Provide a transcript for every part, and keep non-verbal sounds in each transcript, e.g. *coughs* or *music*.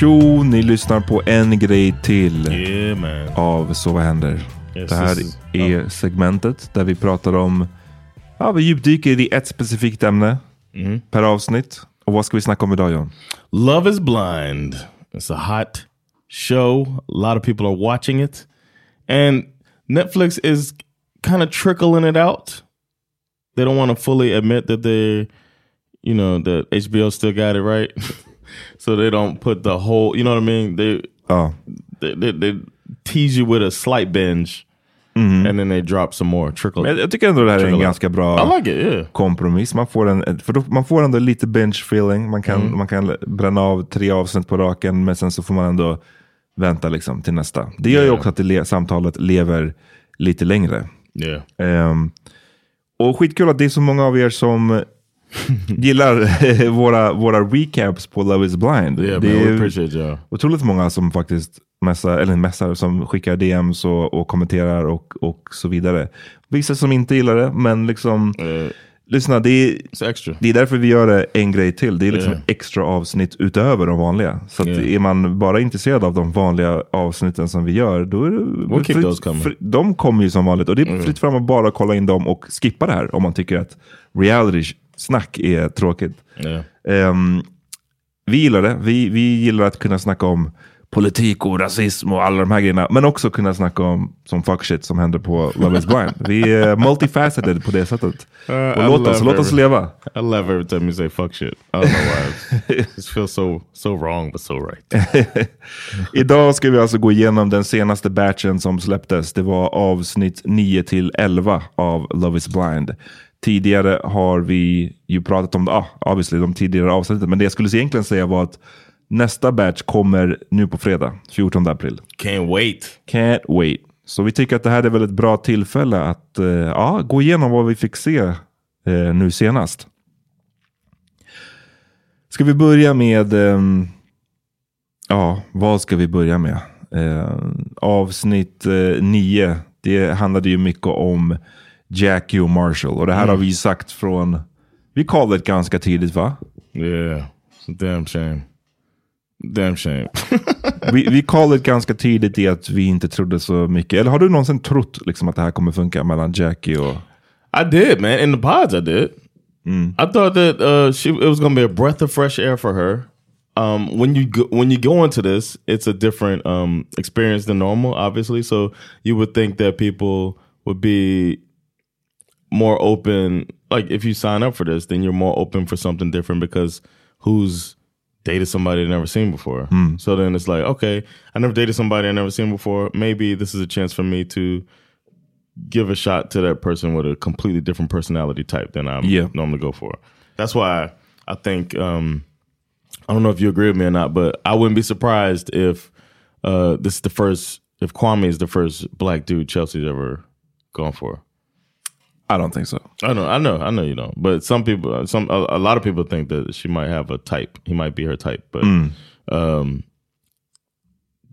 Tjo, ni lyssnar på en grej till Yeah av Så vad händer? Yes, det här är segmentet där vi pratar om, ja vi djupdyker i ett specifikt ämne Mm-hmm. per avsnitt. Och vad ska vi snacka om idag John? Love is Blind. It's a hot show. A lot of people are watching it. And Netflix is kind of trickling it out. They don't want to fully admit that they, you know, that HBO still got it right. *laughs* so they don't put the whole, you know what I mean? They, Ja, they, they, they tease you with a slight binge and then they drop some more. Trickle. men jag tycker ändå det här är en ganska bra like it, yeah. kompromiss. Man får, en, för då, man får ändå lite binge feeling. Man kan, Mm. man kan bränna av tre avsnitt på raken, men sen så får man ändå vänta liksom till nästa. Det gör ju Ja. också att det le, samtalet lever lite längre. Yeah. Ehm, och skitkul att det är så många av er som *laughs* gillar våra, våra recaps på Love is blind. Yeah, det man, är otroligt många som faktiskt mässar, eller mässar, som skickar DMs och, och kommenterar och, och så vidare. Vissa som inte gillar det, men liksom, Uh, lyssna, det är, det är därför vi gör det en grej till. Det är liksom Yeah. extra avsnitt utöver de vanliga. Så Yeah. är man bara intresserad av de vanliga avsnitten som vi gör, då är det We'll coming. Mm. de kommer ju som vanligt. Och det är fritt fram att bara kolla in dem och skippa det här om man tycker att reality, snack är tråkigt. Yeah. Ehm, vi gillar det. Vi, vi gillar att kunna snacka om politik och rasism och alla de här grejerna. Men också kunna snacka om som fuck shit som händer på Love is blind. Vi är *laughs* multifaceted på det sättet. Uh, och låt oss, låt oss leva. I love every time you say fuck shit. I don't know why. it feels so so wrong but so right. *laughs* Idag ska vi alltså gå igenom den senaste batchen som släpptes. Det var avsnitt 9 till 11 av Love is blind. Tidigare har vi ju pratat om ah, obviously, de tidigare avsnitten, men det jag skulle egentligen säga var att nästa batch kommer nu på fredag, 14 april. Can't wait. Can't wait. Så vi tycker att det här är väl ett bra tillfälle att eh, ja, gå igenom vad vi fick se eh, nu senast. Ska vi börja med, ehm, ja, vad ska vi börja med? Eh, avsnitt eh, 9, det handlade ju mycket om Jackie och Marshall. Och det här har vi sagt från, vi kallade det ganska tidigt va? Yeah. It's a damn shame. Damn shame. *laughs* Vi, vi kallade det ganska tidigt i att vi inte trodde så mycket. Eller har du någonsin trott liksom, att det här kommer funka mellan Jackie och... I did, man. In the pods, I did. I thought that uh, she it was gonna be a breath of fresh air for her. Um, when you go, when you go into this, it's a different um, experience than normal, obviously. So you would think that people would be more open. Like if you sign up for this, then you're more open for something different because who's dated somebody I've never seen before. So then it's like, okay, I never dated somebody I've never seen before. Maybe this is a chance for me to give a shot to that person with a completely different personality type than I Yeah. normally go for. That's why I think um, I don't know if you agree with me or not, but I wouldn't be surprised if uh, this is the first if Kwame is the first black dude Chelsea's ever gone for. I don't think so. I know, I know, I know you don't. But some people, uh, some a, a lot of people think that she might have a type. He might be her type, but mm. um,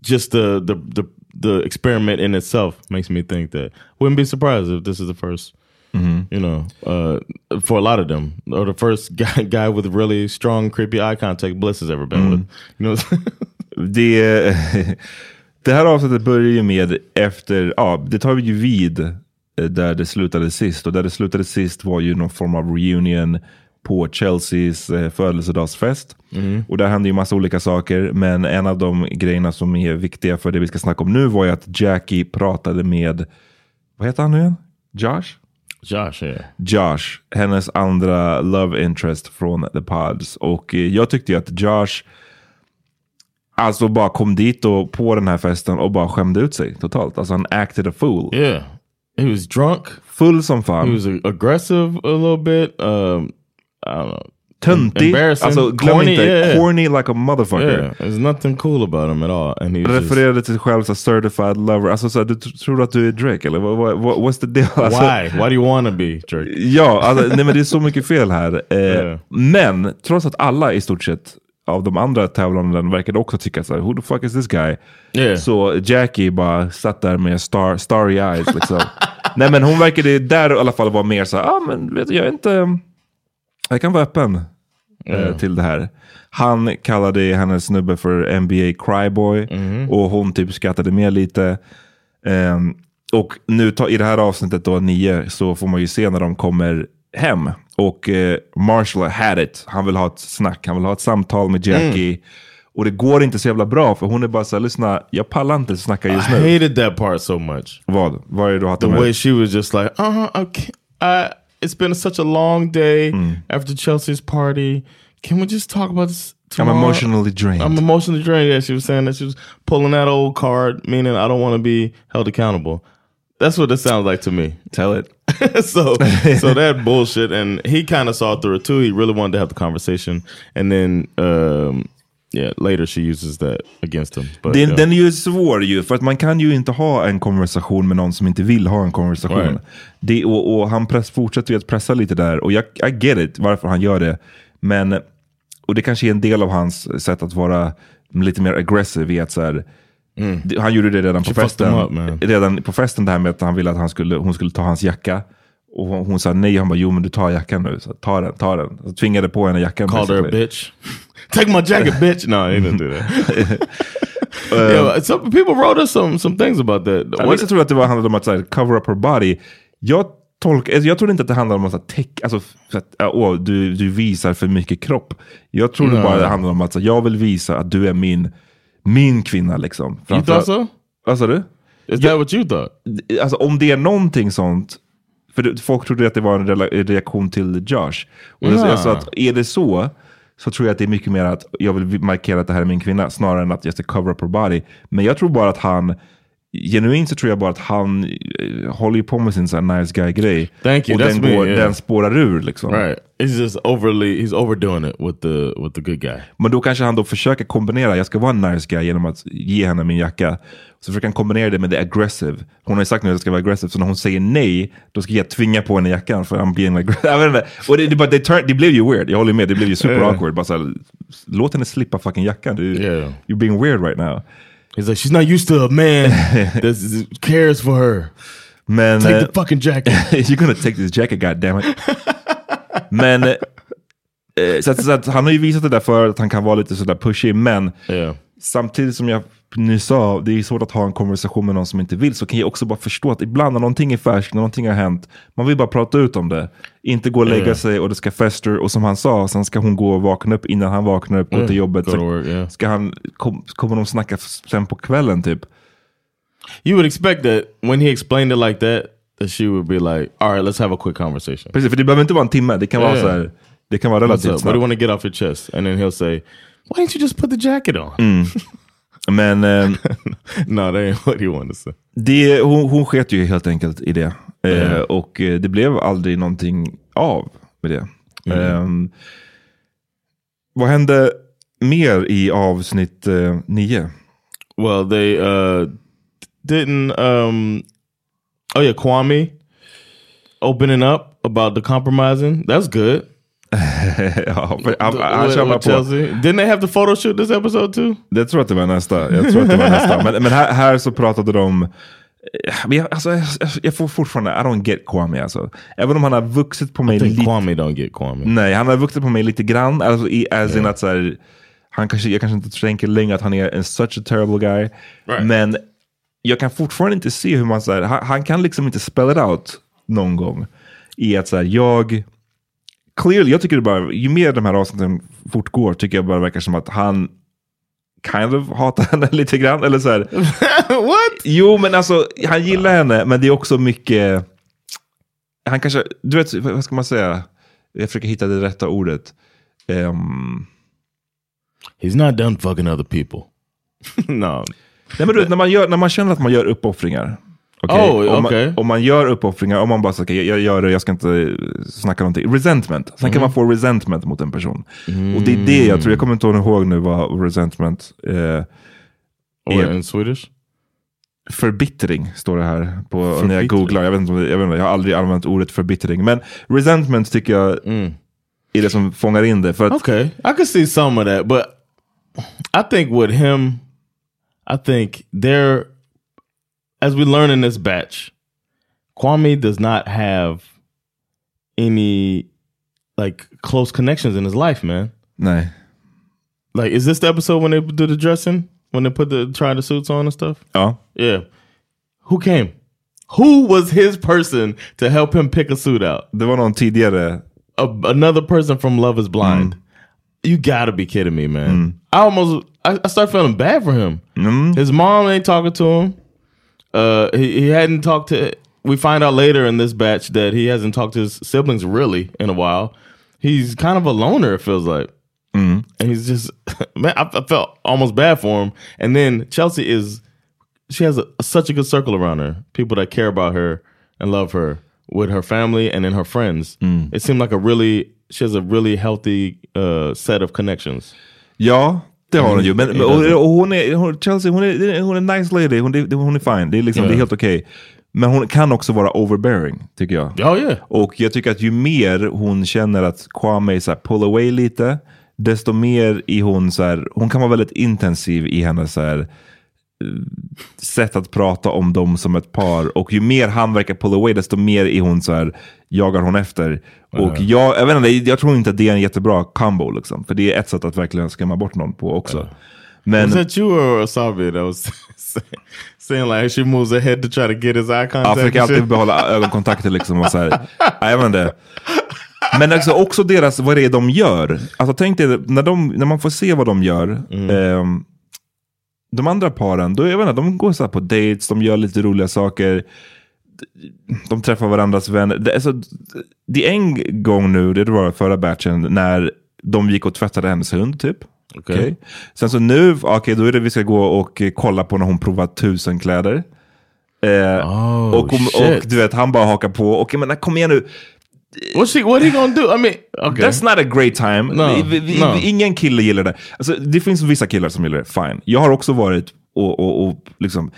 just the, the the the experiment in itself makes me think that wouldn't be surprised if this is the 1st mm-hmm. You know, uh, for a lot of them, or the first *laughs* guy guy with really strong, creepy eye contact Bliss has ever been mm. with. You know, Det, *laughs* uh, *laughs* det här avsnittet börjar ju med efter, ja, det tar vi ju vid där det slutade sist. Och där det slutade sist var ju någon form av reunion på Chelseas eh, födelsedagsfest. Och där hände ju massa olika saker. Men en av de grejerna som är viktiga för det vi ska snacka om nu var ju att Jackie pratade med, vad heter han nu igen? Josh? Josh, yeah. Josh, hennes andra love interest från The Pods. Och eh, jag tyckte ju att Josh alltså bara kom dit och på den här festen och bara skämde ut sig totalt. Alltså han acted a fool. Yeah, he was drunk. Full som fan. He was aggressive a little bit. Um, I don't know. Töntig. embarrassing. Alltså glöm Corny, inte, yeah. corny like a motherfucker. Yeah, there's nothing cool about him at all, and he's just, Refererade till sig själv som certified lover. Alltså så här, du tr- tror att du är Drake eller vad, vad, what's the deal? *laughs* Alltså, why? Why do you want to be Drake? Ja, alltså, nej, men det är så mycket fel här. Eh, *laughs* Ja. Men trots att alla i stort sett av de andra tävlanden verkade också tycka så här, who the fuck is this guy? Yeah. Så Jackie bara satt där med star, starry eyes. Liksom. *laughs* nej men hon verkade där i alla fall vara mer så här, ah, men vet du, jag är inte, jag kan vara öppen eh, till det här. Han kallade hennes snubbe för NBA cryboy och hon typ skrattade med lite. Ehm, och nu ta, i det här avsnittet då, nio, så får man ju se när de kommer hem. Och eh, Marshall had it. Han vill ha ett snack, han vill ha ett samtal med Jackie. Och det går inte så jävla bra för hon är bara så här, lyssna, jag pallar inte snacka I just nu. hated that part so much. Vad? Vad är det du hatar The med? way she was just like, uh huh, I can't, I, it's been such a long day after Chelsea's party. Can we just talk about this I'm tomorrow? emotionally drained. I'm emotionally drained. Yeah, she was saying that she was pulling that old card, meaning I don't want to be held accountable. That's what it sounds like to me. Tell it. *laughs* so, so *laughs* that bullshit, and he kind of saw through it too. He really wanted to have the conversation, and then, um, yeah, later she uses that against him. But Den, yeah. den är ju svår ju, för att man kan ju inte ha en konversation med någon som inte vill ha en konversation. Right. Det, och, och han press, fortsätter ju att pressa lite där, och jag I get it varför han gör det. Men, och det kanske är en del av hans sätt att vara lite mer aggressive i att så här, det- Han gjorde det redan på festen. up, redan på festen det här med att han ville att han skulle, hon skulle ta hans jacka. Och hon, hon sa nej, han bara jo men du tar jackan nu. Så, ta den, ta den. Så tvingade på henne jackan. called her a bitch. *laughs* Take my jacket, bitch. No, he didn't do that. *laughs* *laughs* yeah, but some people wrote us some some things about that. Vissa tror att det var handlade om att så här, cover up her body. Jag tolka, alltså jag tror inte att det handlar om att täck, alltså, att, åh, du, du visar för mycket kropp. Jag tror Nej. bara det handlar om att så, jag vill visa att du är min, min kvinna. Liksom. You thought so? Vad sa du? Is that what you thought? Alltså om det är någonting sånt, för folk trodde att det var en reaktion till Josh. Och jag, jag sa att är det så, så tror jag att det är mycket mer att jag vill markera att det här är min kvinna, snarare än att just cover up her body. Men jag tror bara att han, genuint så tror jag bara att han eh, håller på med sin här nice guy-grej. Thank you, Och that's den, me, går, yeah. den spårar ur liksom. Right. He's just overly, he's overdoing it with the with the good guy. Men då kanske han då försöker kombinera, jag ska vara en nice guy genom att ge henne min jacka. Så försöker han kombinera det med det aggressive. Hon har ju sagt nu att jag ska vara aggressive, så när hon säger nej, då ska jag tvinga på henne jackan för I'm being aggressive. *laughs* Och det, det, det, det blev ju weird, jag håller med, det blev ju super awkward. Bara så här, låt henne slippa fucking jackan, du, Yeah. you're being weird right now. He's like, she's not used to a man *laughs* that cares for her. Man, Take the fucking jacket. *laughs* You're gonna take this jacket, goddammit. Eh, så, att, så att han har ju visat det där för att han kan vara lite sådär pushy, men Yeah. samtidigt som jag nyss sa, det är svårt att ha en konversation med någon som inte vill, så kan jag också bara förstå att ibland när någonting är färskt, när någonting har hänt, man vill bara prata ut om det. Inte gå och lägga Yeah. sig och det ska fester, och som han sa, sen ska hon gå och vakna upp innan han vaknar upp, gå Mm, till jobbet. work, yeah. Ska han, kom, kommer de snacka sen på kvällen typ? You would expect that when he explained it like that, that she would be like, all right, let's have a quick conversation. Precis, för det behöver inte vara en timme, det kan vara så här, det kan vara relativt up? What do you snabbt. want to get off your chest? And then he'll say, why didn't you just put the jacket on? Men *laughs* eh, no, that ain't what he wanted to say. det, hon, hon sket ju helt enkelt i det. Eh, och eh, det blev aldrig någonting av med det. Ehm, vad hände mer i avsnitt eh, nio? Well, they uh, didn't. Um, oh yeah, Kwame opening up about the compromising. That's good. *laughs* ja, han, han with på. Chelsea. Didn't they have the photo shoot this episode too? Jag tror att det var nästa. Jag tror att det var nästa. Men, men här, här så pratade de... eh, men jag- Alltså, jag, jag får fortfarande, I don't get Kwame alltså. Även om han har vuxit på mig lite. Kwame don't get Kwame. Nej, han har vuxit på mig lite grann. Alltså, i, as in att så här, han kanske, jag kanske inte tänker längre att han är en such a terrible guy. Right. Men jag kan fortfarande inte se hur man, så här, han, han kan liksom inte spell it out någon gång. I att så här, jag, clearly, jag tycker det bara, ju mer de här avsnitten fortgår tycker jag bara verkar som att han kind of hatar henne *laughs* lite grann. Eller så här, *laughs* what? Jo, men alltså han gillar henne, men det är också mycket... Han kanske, du vet, vad ska man säga? Jag försöker hitta det rätta ordet. Ehm, He's not done fucking other people. *laughs* no. nej, men du vet, när man, gör, när man känner att man gör uppoffringar. Okej? Oh, om, okej. man, om man gör uppoffringar, om man bara säger okay, jag gör det, jag ska inte snacka någonting. Resentment. Sen kan man få resentment mot en person. Och det är det jag tror, jag kommer inte ihåg nu vad resentment eh, Or Yeah. in Swedish? Förbittring står det här på, när jag googlar. Jag, vet inte jag, vet inte, jag har aldrig använt ordet förbittring. Men resentment tycker jag är det som fångar in det. För att, Okay, I could see some of that, but I think with him, I think there, as we learn in this batch, Kwame does not have any like close connections in his life, man. Nej. Like, is this the episode when they do the dressing? When they put the try the suits on and stuff? Ja. Yeah. Who came? Who was his person to help him pick a suit out? The one on tidigare. a, another person from Love Is Blind. Mm. You gotta be kidding me, man. Mm. I almost I, I start feeling bad for him. Mm-hmm. His mom ain't talking to him. Uh, he, he hadn't talked to. We find out later in this batch that he hasn't talked to his siblings really in a while. He's kind of a loner. It feels like, and he's just *laughs* man. I, I felt almost bad for him. And then Chelsea is she has a, such a good circle around her. People that care about her and love her with her family and then her friends. It seemed like a really she has a really healthy uh, set of connections. Ja, det har hon ju. Men, Mm. men, och, och hon är, hon, Chelsea, hon är, hon är nice lady. Hon, är- hon är fine. Det är, liksom, Ja. det är helt okej. Men hon kan också vara overbearing, tycker jag. Oh yeah. Och jag tycker att ju mer hon känner att Kwame så här, pull away lite, desto mer i hon så här, hon kan vara väldigt intensiv i hennes så här, sätt att prata om dem som ett par. Och ju mer han verkar pull away, desto mer i hon så här, jagar hon efter. Och jag, jag, vet inte, jag tror inte att det är en jättebra combo. Liksom, för det är ett sätt att verkligen skrämma bort någon på också. Men Was that you or Asabi that was saying like she moves her head to try to get his eye contact? jag försöker alltid behålla ögonkontakter liksom. Och så här. Ja, jag vet inte. Men alltså också deras, vad det är de gör. Alltså tänk dig, när, de, när man får se vad de gör. ehm, de andra paren, då, jag vet inte, de går så på dates, de gör lite roliga saker. De träffar varandras vänner. Det, alltså, det är en gång nu, det var förra batchen, när de gick och tvättade hennes hund typ. Okej. Okej. Sen så nu, okej då är det vi ska gå och kolla på när hon provar tusen kläder. Eh, Oh, och, och, och du vet, han bara hakar på. Okej men kom igen nu. What's she, what he gonna do? I mean, okay. That's not a great time. No, vi, vi, no. Ingen kille gillar det. Alltså, det finns vissa killar som gillar det, fine. Jag har också varit och, och, och liksom...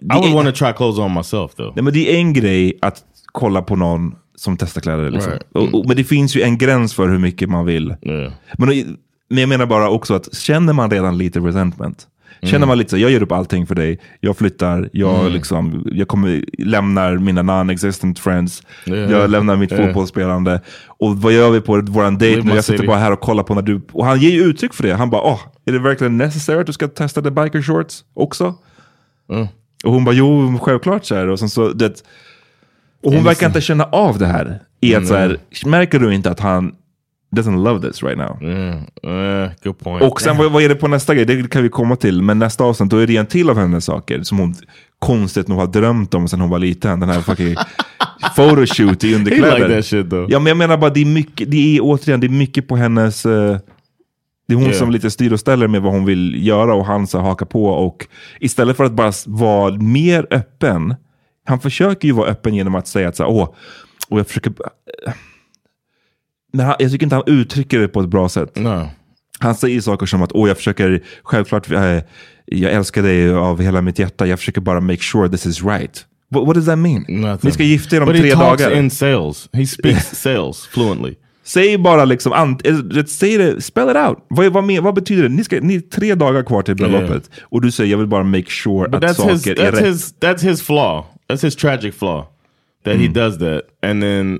I would want to try clothes on myself though. Nej, men det är en grej att kolla på någon som testar kläder. Liksom. Right. Och, och, men det finns ju en gräns för hur mycket man vill. Yeah. Men, men jag menar bara också att känner man redan lite resentment, känner Mm. man lite så jag gör upp allting för dig, jag flyttar, jag, liksom, jag kommer, lämnar mina non-existent friends, Yeah. jag lämnar mitt Yeah. fotbollsspelande. Och vad gör vi på våran nu? my Jag sitter bara här och kollar på när du... Och han ger ju uttryck för det. Han bara, åh, är det verkligen necessary att du ska testa the biker shorts också? Mm. Och hon bara, jo, självklart så här. Och, sen så, det, och hon verkar inte känna av det här. I att, så här märker du inte att han doesn't love this right now? Yeah, uh, good point. Och sen vad, vad är det på nästa grej? Det kan vi komma till. Men nästa avsnitt, då är det en till av hennes saker som hon konstigt nog har drömt om sen hon var liten. Den här fucking *laughs* photoshoot i he underkläder. like that shit though. Ja, men jag menar bara, det är mycket, det är återigen, det är mycket på hennes... eh, det är hon Yeah. som lite styr och ställer med vad hon vill göra och han så hakar på. Och istället för att bara vara mer öppen, han försöker ju vara öppen genom att säga att så här, åh, och jag försöker... eh, Men han, jag tycker inte han uttrycker det på ett bra sätt. No. Han säger saker som att åh, jag försöker, självklart, eh, jag älskar dig av hela mitt hjärta, jag försöker bara make sure this is right. What, what does that mean? Nothing. Ni ska gifta er om But tre he talks dagar. in sales. He speaks *laughs* sales fluently. Säg bara liksom, ant, eh, säg det, spell it out. Vad, vad, vad betyder det? Ni, ska, ni är tre dagar kvar till bröllopet. Och du säger jag vill bara make sure But att saker his är rätt. his that's his flaw. That's his tragic flaw that he does that. And then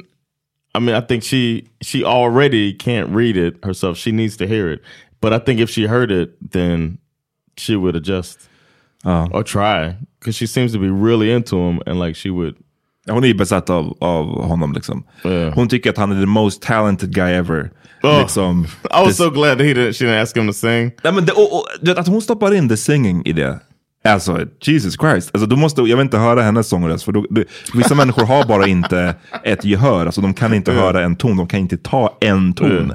I mean I think she she already can't read it herself. She needs to hear it. But I think if she heard it then she would adjust. Or try. Because she seems to be really into him and like she would Hon är ju besatt av, av honom. Liksom. Yeah. Hon tycker att han är the most talented guy ever. Oh. Liksom, *laughs* I was det- so glad that he didn't she didn't ask him to sing. Nej, men det, och, och, att hon stoppar in the singing i det. Alltså, Jesus Christ. Alltså, du måste, jag vill inte höra hennes sångröst. För då, du, vissa människor har bara inte ett gehör. Alltså, de kan inte höra en ton. De kan inte ta en ton.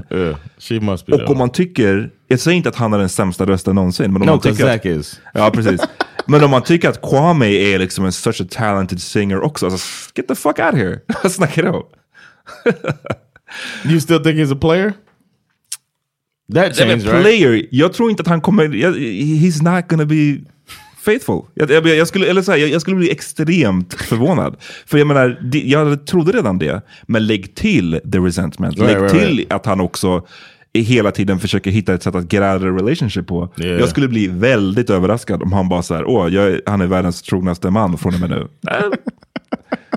Must be Och om man tycker, jag säger inte att han är den sämsta rösten någonsin. Men om No, man tycker Zac is. Ja, precis. Men om man tycker att Kwame är liksom en such a talented singer också. Alltså, get the fuck out here. Snack it out. You still think he's a player? That changed, right? player, jag tror inte att han kommer, he's not gonna be faithful. Jag, jag, jag, skulle, eller så här, jag, jag skulle bli extremt förvånad. *laughs* För jag menar, jag trodde redan det. Men lägg till the resentment. Right, lägg right, till right. att han också hela tiden försöker hitta ett sätt att get out of the relationship på. Yeah. Jag skulle bli väldigt överraskad om han bara så här, åh, jag, han är världens trognaste man från och med nu. *laughs*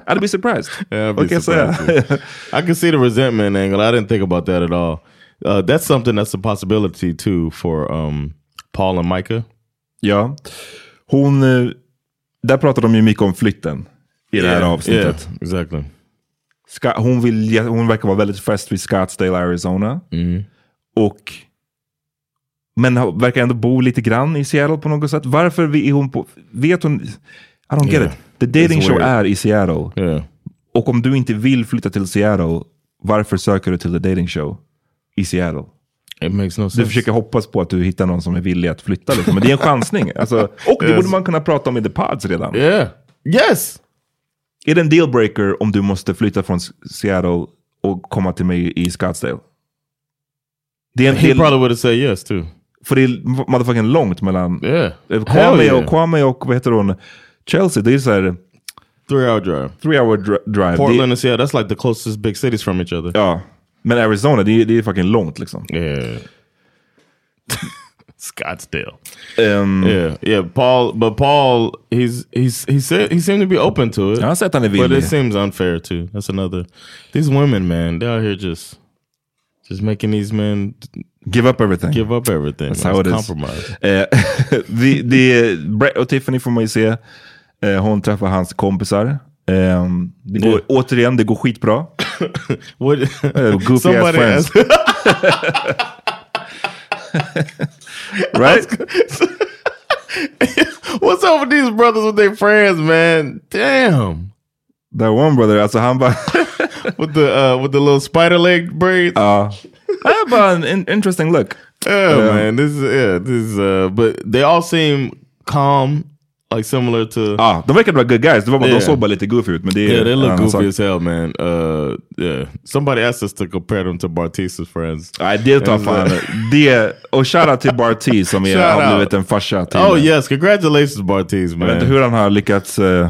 I'd be surprised. *laughs* Yeah, I'd be säga? surprised too. I can see the resentment angle. I didn't think about that at all. Uh, that's something that's a possibility too for um, Paul and Micah. Ja. Hon, eh, där pratar de ju mycket om flytten i det här avsnittet. Yeah, exactly. Ska, hon, vill, hon verkar vara väldigt fäst vid Scottsdale, Arizona. Och men verkar ändå bo lite grann i Seattle på något sätt. Varför är hon på... Vet hon... I don't get Yeah. it. The dating It's show weird. är i Seattle. Yeah. Och om du inte vill flytta till Seattle, varför söker du till the dating show i Seattle? No Du försöker hoppas på att du hittar någon som är villig att flytta. Liksom. Men det är en chansning. *laughs* Alltså, och det Yes. borde man kunna prata om i the pods redan. Yeah. Yes. Är det en dealbreaker om du måste flytta från Seattle och komma till mig i Scottsdale? Det är en He del, probably would have said yes too. för det är motherfucking långt mellan Yeah. eh, Kwame, yeah. och, Kwame och vad heter hon? Chelsea. Det är så här Three hour drive. three hour dri- drive. Portland det, and Seattle, that's like the closest big cities from each other. ja. Men Arizona, det är, det är fucking långt liksom. Yeah. *laughs* Scottsdale. Ehm, Yeah, yeah. Paul, but Paul, he's he's he said he seemed to be open to it. Sett han är but it seems unfair too. That's another. These women, man, they're out here just just making these men Give up everything. Give up everything. That's how it is. compromise. Eh, *laughs* det, det, Brett och Tiffany får man ju se. Eh, hon träffar hans kompisar. Eh, det går, Yeah. Återigen, det går skitbra. *coughs* What? Eh, goofy ass friends. *laughs* right? *laughs* What's up with these brothers with their friends, man? Damn. That one brother, alltså han bara... *laughs* With the uh with the little spider leg braids. Ja. Är bara in, interesting look. yeah, yeah. man. This is yeah, this is uh but they all seem calm, like similar to Ja, de verkade vara good guys. Det var Yeah. De såg bara lite goofy ut. Men det är Yeah, they look goofy sak. as hell, man. Uh yeah. Somebody asked us to compare them to Bartista's friends. Nej, det tar And, fan. uh, Det, och shoutout till Barty som är, *laughs* har blivit en farsa till Oh yes, congratulations Bartiz, Jag man. vet inte hur han har lyckats uh,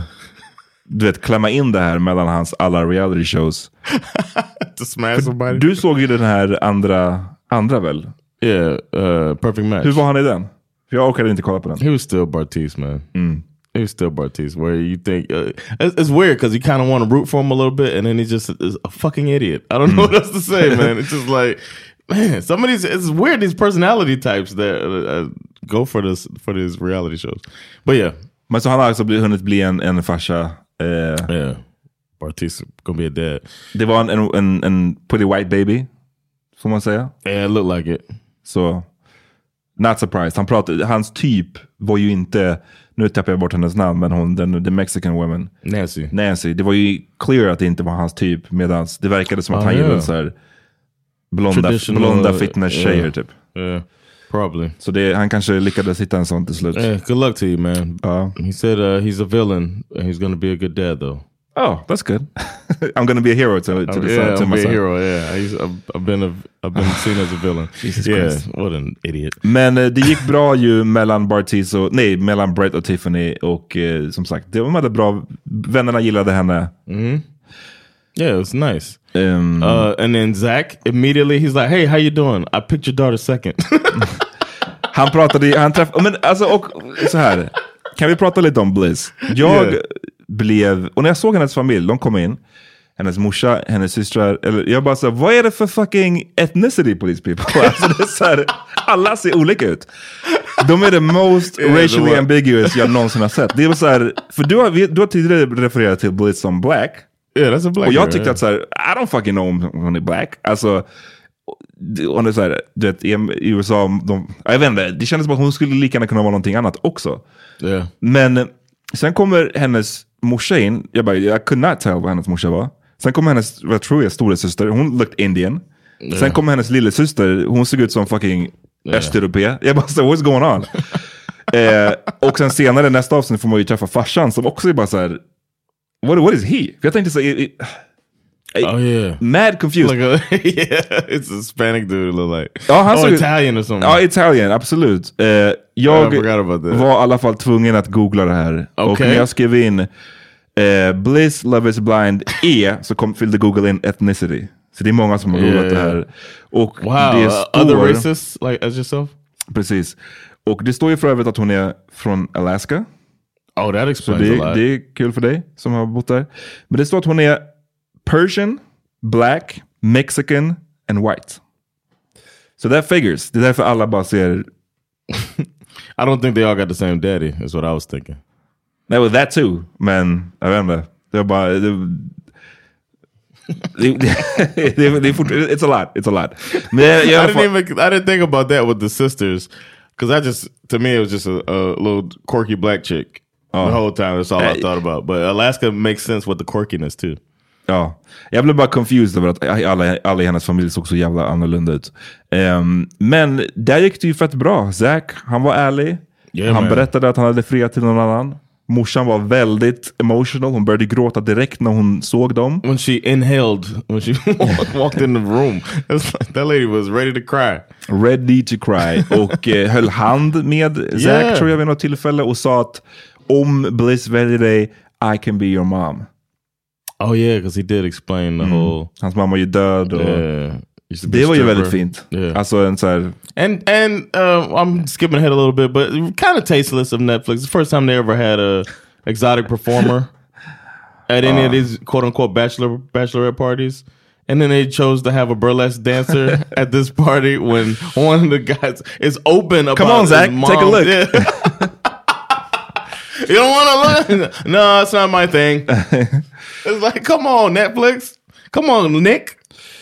du vet, klämma in det här mellan hans alla reality shows. *laughs* Du såg ju den här andra, andra väl? yeah, uh perfect match. Hur var han i den? För jag orkade inte kolla på den. He was still Bartiz, man. Mm. He was still Bartiz. Where you think uh, it's, it's weird because you kind of want to root for him a little bit, and then he just is a fucking idiot. I don't know what else to say, *laughs* man. It's just like, man, some of these it's weird. These personality types that uh, uh, go for this for these reality shows. But yeah, Men så han har alltså hunnit bli en, en farsa. Eh, yeah, Bartiz gonna be a dad. det var en, en, en, en pretty white baby, får man säga. Yeah, it looked like it. Så, not surprised. Han pratade, hans typ var ju inte, nu tappar jag bort hennes namn, men hon, den, the mexican woman. Nancy. Nancy, det var ju clear att det inte var hans typ. Medan det verkade som att Ah, han yeah. gillade så här blonda, blonda uh, fitness-tjejer yeah. typ. Yeah, probably. Så det, han kanske lyckades hitta en sån till slut. Yeah, good luck to you, man. Ja. He said uh, he's a villain and he's gonna be a good dad, though. Oh, that's good. *laughs* I'm gonna be a hero to, to, the, yeah, to I'm my be a son. hero. Yeah, I've, I've been a, I've been seen as a villain. *laughs* Jesus yeah, Christ. what an idiot. Men eh, det gick bra ju mellan Bartiz och, nej, mellan Brett och Tiffany. Och eh, som sagt, de hade bra, vännerna gillade henne. Yeah, it was nice. Ehm, Uh, and then Zach immediately he's like, "Hey, how you doing? I picked your daughter second. *laughs* Han pratade, han träffade, men alltså och så här. Kan vi prata lite om Bliss? Jag Yeah. Blev, och när jag såg hennes familj, de kom in, hennes morsa, hennes systrar, eller jag bara så vad är det för fucking ethnicity på these people? *laughs* Alltså det är så här, alla ser olika ut. De är the most *laughs* racially ambiguous jag någonsin har sett. Det var så här, för du har, du har tidigare refererat till Bliss som black. yeah, that's a black Och jag tyckte att så här, I don't fucking know om hon är black. Alltså, det är så här, du vet, i USA, de, jag vet inte, det kändes som att hon skulle lika gärna kunna vara någonting annat också. yeah, Men sen kommer hennes morsa in, jag bara, jag could not tell vad hennes morsa var. Sen kommer hennes, vad tror jag, stora syster, hon looked Indian. Sen kommer hennes lillasyster, hon såg ut som fucking östeuropé. Jag bara, so, what's going on? *laughs* eh, och sen senare nästa avsnitt får man ju träffa farsan som också är bara så här, what, what is he? Jag tänkte så här, i- i- oh yeah. mad confused. Like a, *laughs* yeah, it's a Hispanic dude. Look like Ja, han oh, såg Italian or something. Ja, Italian, absolut. I jag forgot about that. var i alla fall tvungen att googla det här. Och Okej. när jag skrev in eh, Bliss, Love is blind, E, så kom, fyllde Google in ethnicity. Så det är många som har googlat Yeah. det här. Och wow, det uh, står, other racists like as yourself. Precis. Och det står ju för övrigt att hon är från Alaska. Oh, that Så explains det, a lot. det är kul för dig som har bott där. Men det står att hon är Persian, Black, Mexican and White. So that figures. Det är därför alla bara ser *laughs* I don't think they all got the same daddy. Is what I was thinking. Nej, well, that too. Men jag vet inte. Det bara... Är it's a lot. It's a lot. Men jag, I didn't even I didn't think about that with the sisters because I just to me it was just a, a little quirky black chick the oh. whole time. That's all I thought about. But Alaska makes sense with the quirkiness too. Ja, jag blev bara confused över att alla, alla i hennes familj såg så jävla annorlunda ut. Ehm, men där gick det ju fett bra. Zack, han var ärlig. Yeah, han man. berättade att han hade friat till någon annan. Morsan var väldigt emotional. Hon började gråta direkt när hon såg dem. When she inhaled when she *laughs* walked in the room, it was like that lady was ready to cry. Ready to cry. Och eh, höll hand med Zack Yeah. tror jag vid något tillfälle och sa att om Bliss väljer dig, I can be your mom. Oh yeah, because he did explain the whole. Hans mamma är ju död. Och Yeah, used to be Det var ju väldigt fint. Yeah. Alltså en så här, And and uh, I'm skipping ahead a little bit, but kind of tasteless of Netflix. The first time they ever had a exotic performer *laughs* at any of these quote unquote bachelor bachelorette parties, And then they chose to have a burlesque dancer *laughs* at this party when one of the guys is open about Come on, Zach, take a look. Yeah. *laughs* you don't want to look? *laughs* No, it's not my thing. *laughs* It's like, come on, Netflix. Come on, Nick.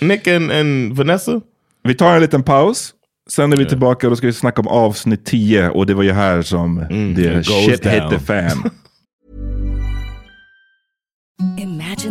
Nick and, and Vanessa. Vi tar en liten paus. Sen är vi tillbaka och då ska vi snacka om avsnitt 10. Och det var ju här som it det shit hit down. the fan. *laughs* Imagine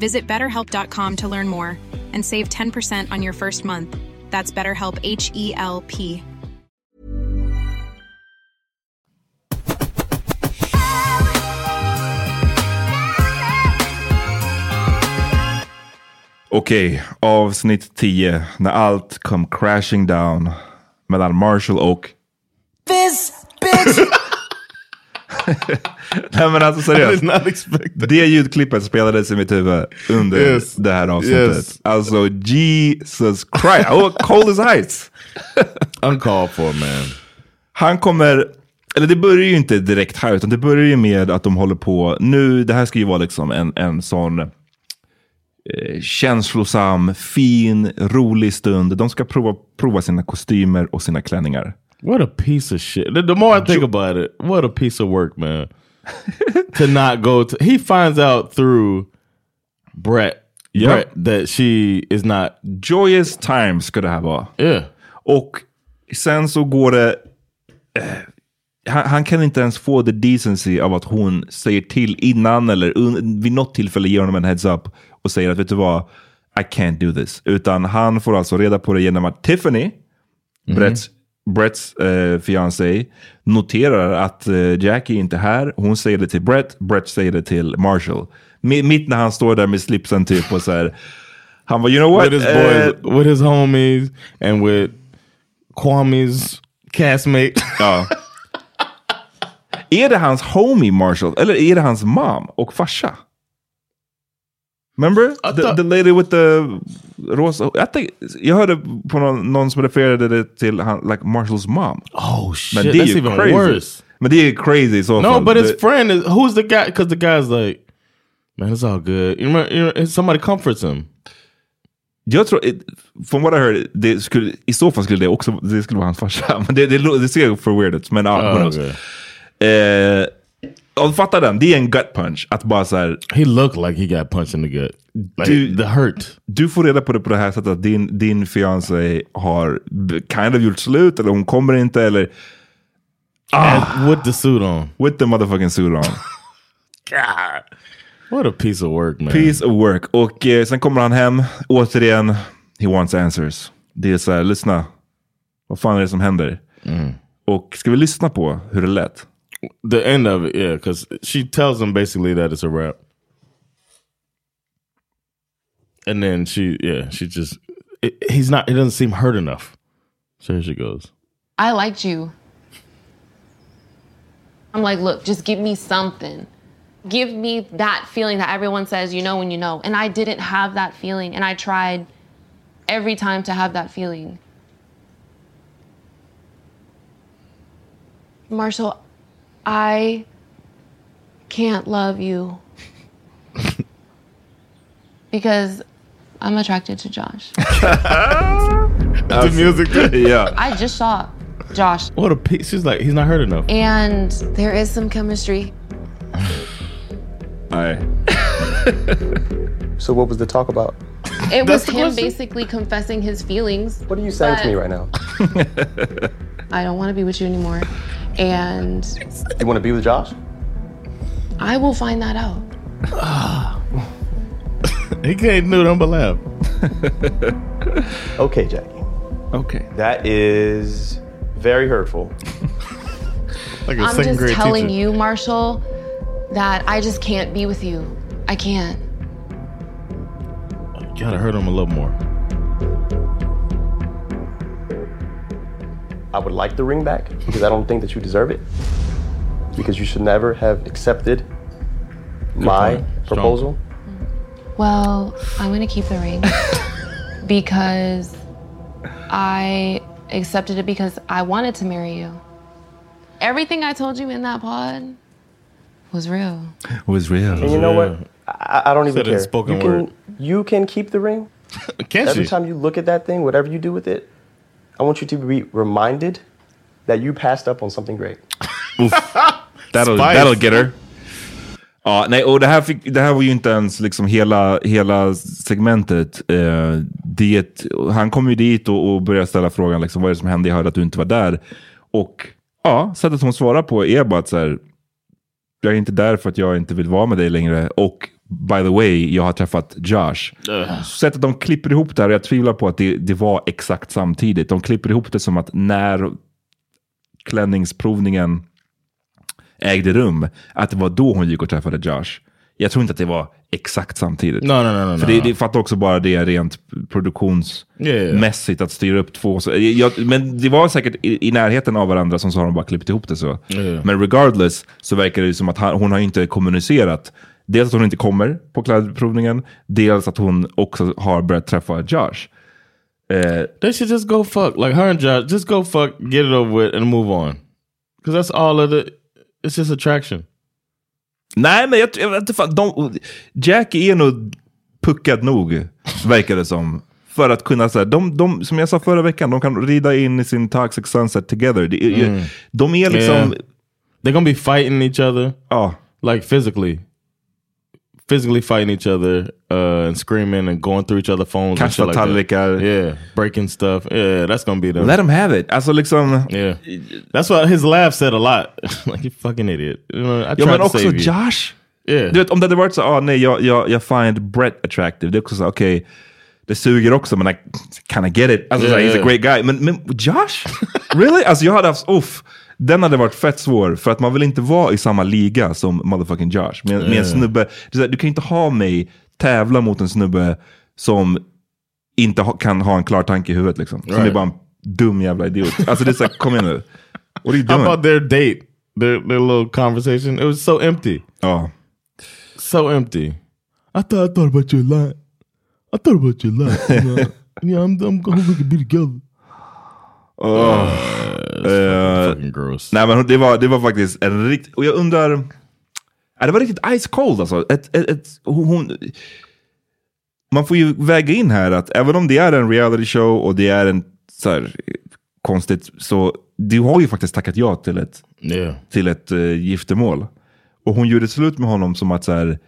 Visit betterhelp.com to learn more and save 10% on your first month. That's BetterHelp H E L P. Okej, avsnitt 10. När allt kom crashing down mellan Marshall och... This bitch! *laughs* Nej men alltså seriöst. Det ljudklippet spelades i mitt huvud under Yes. det här avsnittet. Yes. Alltså Jesus Christ. Oh, cold as ice. *laughs* Uncalled for, man. Han kommer, eller det börjar ju inte direkt här, utan det börjar ju med att de håller på, nu, det här ska ju vara liksom en, en sån eh, känslosam, fin, rolig stund. De ska prova, prova sina kostymer och sina klänningar. What a piece of shit. The, the more I think about it, what a piece of work, man. *laughs* to not go to he finds out through Brett, Yep. Brett that she is not Joyous times ska det här vara. yeah. Och sen så går det... Eh, han, han kan inte ens få the decency av att hon säger till innan eller un, vid något tillfälle ger honom en heads up och säger att vet du vad, I can't do this. Utan han får alltså reda på det genom att Tiffany, Bretts, Bretts eh, fiancé, noterar att eh, Jackie inte är här. Hon säger det till Brett, Brett säger det till Marshall. Mi- Mitt när han står där med slipsen typ och så här. Han var you know what? With his boys, with his homies, and with Kwame's castmate. *laughs* Ja. är det hans homie Marshall? Eller är det hans mom och farsa? Remember? The, the lady with the rosa... I think, jag hörde på någon, någon som refererade det till han, like Marshalls mom. oh shit, Men that's even crazy. worse. Men det är crazy så No, but his Det- friend is who's the guy? Because the guy's like, man, it's all good. You remember, you know, somebody comforts him. Jag tror, from what I heard, det skulle, i så fall skulle det också det skulle vara hans farsa. *laughs* Men det, det, det ser för weird ut. Men ja, who Oh, okay. Eh, och fatta den, det är en gut punch. Att bara så här, He looked like he got punched in the gut. Like Dude. the hurt. du får reda på det på det här sättet att din, din fiancé har kind of gjort slut eller hon kommer inte eller And with the suit on. with the motherfucking suit on. *laughs* What a piece of work, man. Piece of work. Och eh, sen kommer han hem, återigen, he wants answers. Det är så här, lyssna, vad fan är det som händer? Och ska vi lyssna på hur det lät? The end of it, yeah, because she tells him basically that it's a wrap. And then she, yeah, she just, it, he's not, it doesn't seem hurt enough. So here she goes. I liked you. I'm like, look, just give me something. Give me that feeling that everyone says you know when you know. And I didn't have that feeling. And I tried every time to have that feeling. Marshall, I can't love you *laughs* because I'm attracted to Josh. *laughs* the music. *laughs* yeah. I just saw Josh, What a piece. She's like, he's not hurt enough. and there is some chemistry. Nej. So what was the talk about? It was him question? basically confessing his feelings. What are you saying to me right now? I don't want to be with you anymore. And You want to be with Josh? I will find that out. *laughs* He can't do nothing but laugh. Okay, Jackie. Okay. That is very hurtful. *laughs* Like a I'm second just grade telling teacher. you, Marshall, that I just can't be with you. I can't. You Gotta hurt him a little more. I would like the ring back because I don't think that you deserve it. Because you should never have accepted my point. Proposal. Well, I'm going to keep the ring *laughs* because I accepted it because I wanted to marry you. Everything I told you in that pod was real. It was real. And you know what? I, I don't even Said it care. spoken you can word. you can keep the ring. *laughs* Can't Every she? time you look at that thing, whatever you do with it, I want you to be reminded that you passed up on something great. *laughs* That'll, Spice. that'll get her. Ja, nej, och det här, fick, det här var ju inte ens liksom hela, hela segmentet. Eh, det, han kom ju dit och, och började ställa frågan, liksom, vad är det som hände? Jag hörde att du inte var där. Och ja, sättet hon svarar på är bara att så här, jag är inte där för att jag inte vill vara med dig längre. Och by the way, jag har träffat Josh. Sättet de klipper ihop det här, jag tvivlar på att det, det var exakt samtidigt. De klipper ihop det som att när klänningsprovningen ägde rum, att det var då hon gick och träffade Josh. Jag tror inte att det var exakt samtidigt. No, no, no, no. För det, det fattar också bara det rent produktionsmässigt att styra upp två. Så, jag, men det var säkert i, i närheten av varandra som så har de bara klippt ihop det så. Ja. Men regardless så verkar det som att han, hon har inte kommunicerat. Dels att hon inte kommer på klädprovningen, dels att hon också har börjat träffa Josh. Eh, They should just go fuck. Like her and Josh, just go fuck, get it over with, and move on. Because that's all of the. It's just attraction. Nej, men jag, jag vet inte fan. De, Jackie är nog puckad nog, verkar det som. För att kunna, så här, de, de, som jag sa förra veckan, de kan rida in i sin Toxic Sunset together. Är- Mm. De är liksom... Yeah. They're gonna be fighting each other. Ja. Like physically. Physically fighting each other uh, and screaming and going through each other's phones. like that. Yeah, breaking stuff. Yeah, that's gonna be the. Let them have it. Alltså liksom... Yeah, that's what his laugh said a lot. *laughs* like you fucking idiot. You know, I Ja tried men to också save you. Josh. Yeah. Du vet om det hade varit så, ah, nej jag, jag, jag find Brett attractive. Det är också så, okej, det suger också men I kind of get it. Alltså så här, Yeah, he's a great guy. Men, men Josh? *laughs* really? Alltså jag hade haft, uff. Den hade varit fett svår för att man vill inte vara i samma liga som motherfucking Josh. Med, med en Yeah. snubbe, här, du kan inte ha mig tävla mot en snubbe som inte ha, kan ha en klar tanke i huvudet liksom. Som är bara en dum jävla idiot. Alltså det är såhär, kom igen nu. What are you How doing? about their date? Their their little conversation. It was so empty. Ja. So empty. I thought I thought about you a lot. I thought about you a lot. You know? *laughs* yeah, I'm I'm hoping we be together. Oh. Eh, Fucking gross. Nej men det var, det var faktiskt en riktigt, och jag undrar, ja, det var riktigt ice cold alltså. Ett, ett, ett, hon, man får ju väga in här att även om det är en reality show och det är en så här, konstigt, så du har ju faktiskt tackat ja till ett, Yeah. till ett uh, giftermål. Och hon gjorde slut med honom som att så här,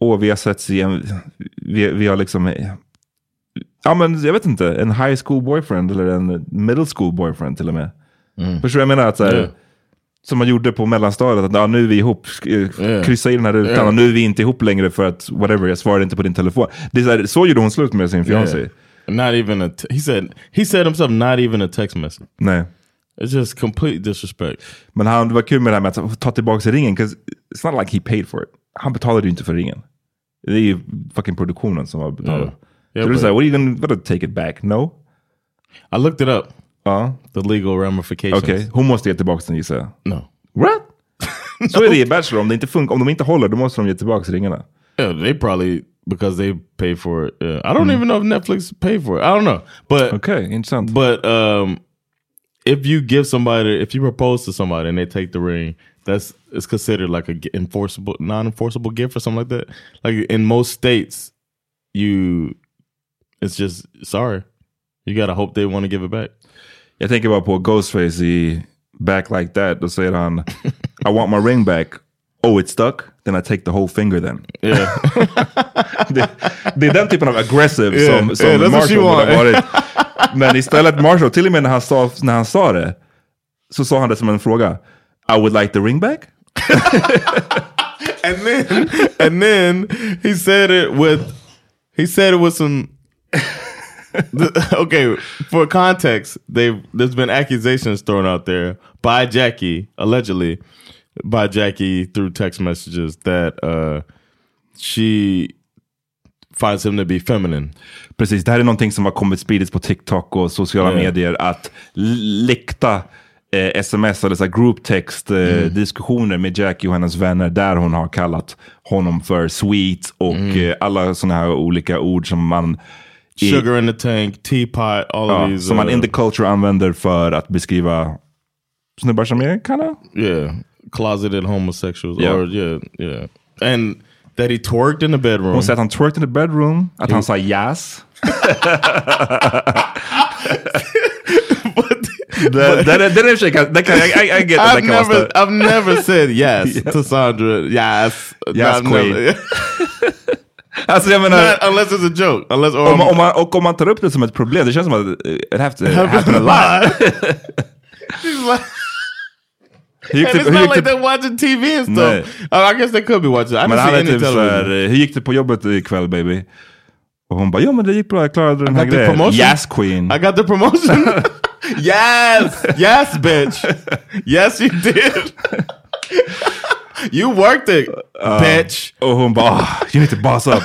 åh vi har setts igen, vi, vi har liksom, ja men jag vet inte, en high school boyfriend eller en middle school boyfriend till och med. Förstår du vad jag menar? Att, så här, Yeah. Som man gjorde på mellanstadiet, att ja, nu är vi ihop, eh, kryssa i den här rutan Yeah. och nu är vi inte ihop längre för att whatever, jag svarade inte på din telefon. Det är så, här, så gjorde hon slut med sin fiancé. Yeah. Not even a. T- he said. He said himself. Not even a text message. Nej. It's just complete disrespect. Men han, det var kul med det här med att ta tillbaka ringen, it's not like he paid for it. Han betalade ju inte för ringen. Det är ju fucking produktionen som har betalat. Yeah. Yeah, det är but- så här, what are you gonna, take it back? No? I looked it up. Uh, The legal ramifications. Okay. okej. Hon måste ge tillbaka den gissar jag. No. What? Så är det i Bachelor, om det inte funkar, om de inte håller, då måste de ge tillbaka ringarna. Yeah, they probably because they pay for it. Uh, I don't even know if Netflix pay for it. I don't know, but Okej, intressant. but um, if you give somebody, if you propose to somebody and they take the ring, that's it's considered like a enforceable, non-enforceable gift or something like that. Like in most states, you, it's just sorry. You gotta hope they want to give it back. Jag tänker bara på Ghostface i Back Like That. Då säger han I want my ring back. Oh it's stuck? Then I take the whole finger then. Yeah. det, det är den typen av aggressive Yeah, som, som yeah, that's what Marshall borde ha want. varit. Men istället Marshall, till och med när han, sa, när han sa det, så sa han det som en fråga. I would like the ring back. *laughs* and then and then he said it with he said it with some *laughs* okay for context they've there's been accusations thrown out there by jackie allegedly by jackie through text messages that uh she finds him to be feminine Precis, det här är någonting som har kommit spridits på TikTok och sociala Yeah. medier. Att läckta eh, sms eller så group text eh, Mm. diskussioner med Jackie och hennes vänner där hon har kallat honom för sweet och Mm. eh, alla sådana här olika ord som man sugar in the tank teapot all ja, of these som man uh, in the culture använder för att beskriva snubbar som är kinda Yeah, closeted homosexuals. Yeah. Or yeah, yeah, and that he twerked in the bedroom. Hon säger att han twerked in the bedroom, att han sa yes. *laughs* Den är i och för sig kan- den kan- I get that, I've kan never, större. I've never said yes, *laughs* to Sandra. Yes, Yes, queen. *laughs* Alltså jag menar, Not unless it's a joke. Unless or om, om man, och om man tar upp det som ett problem, det känns som att it have to Happen a lot. *laughs* *laughs* Hur gick and det, it's not like they're watching TV and stuff. Uh, I guess they could be watching. I men han är typ såhär, hur gick det på jobbet ikväll baby? Och hon bara, jo men det gick bra, jag klarade den här grejen. promotion. Yes queen. I got the promotion. *laughs* yes, yes, bitch. Yes, you did. You worked it, Uh, bitch. Och hon bara, oh, you need to boss up.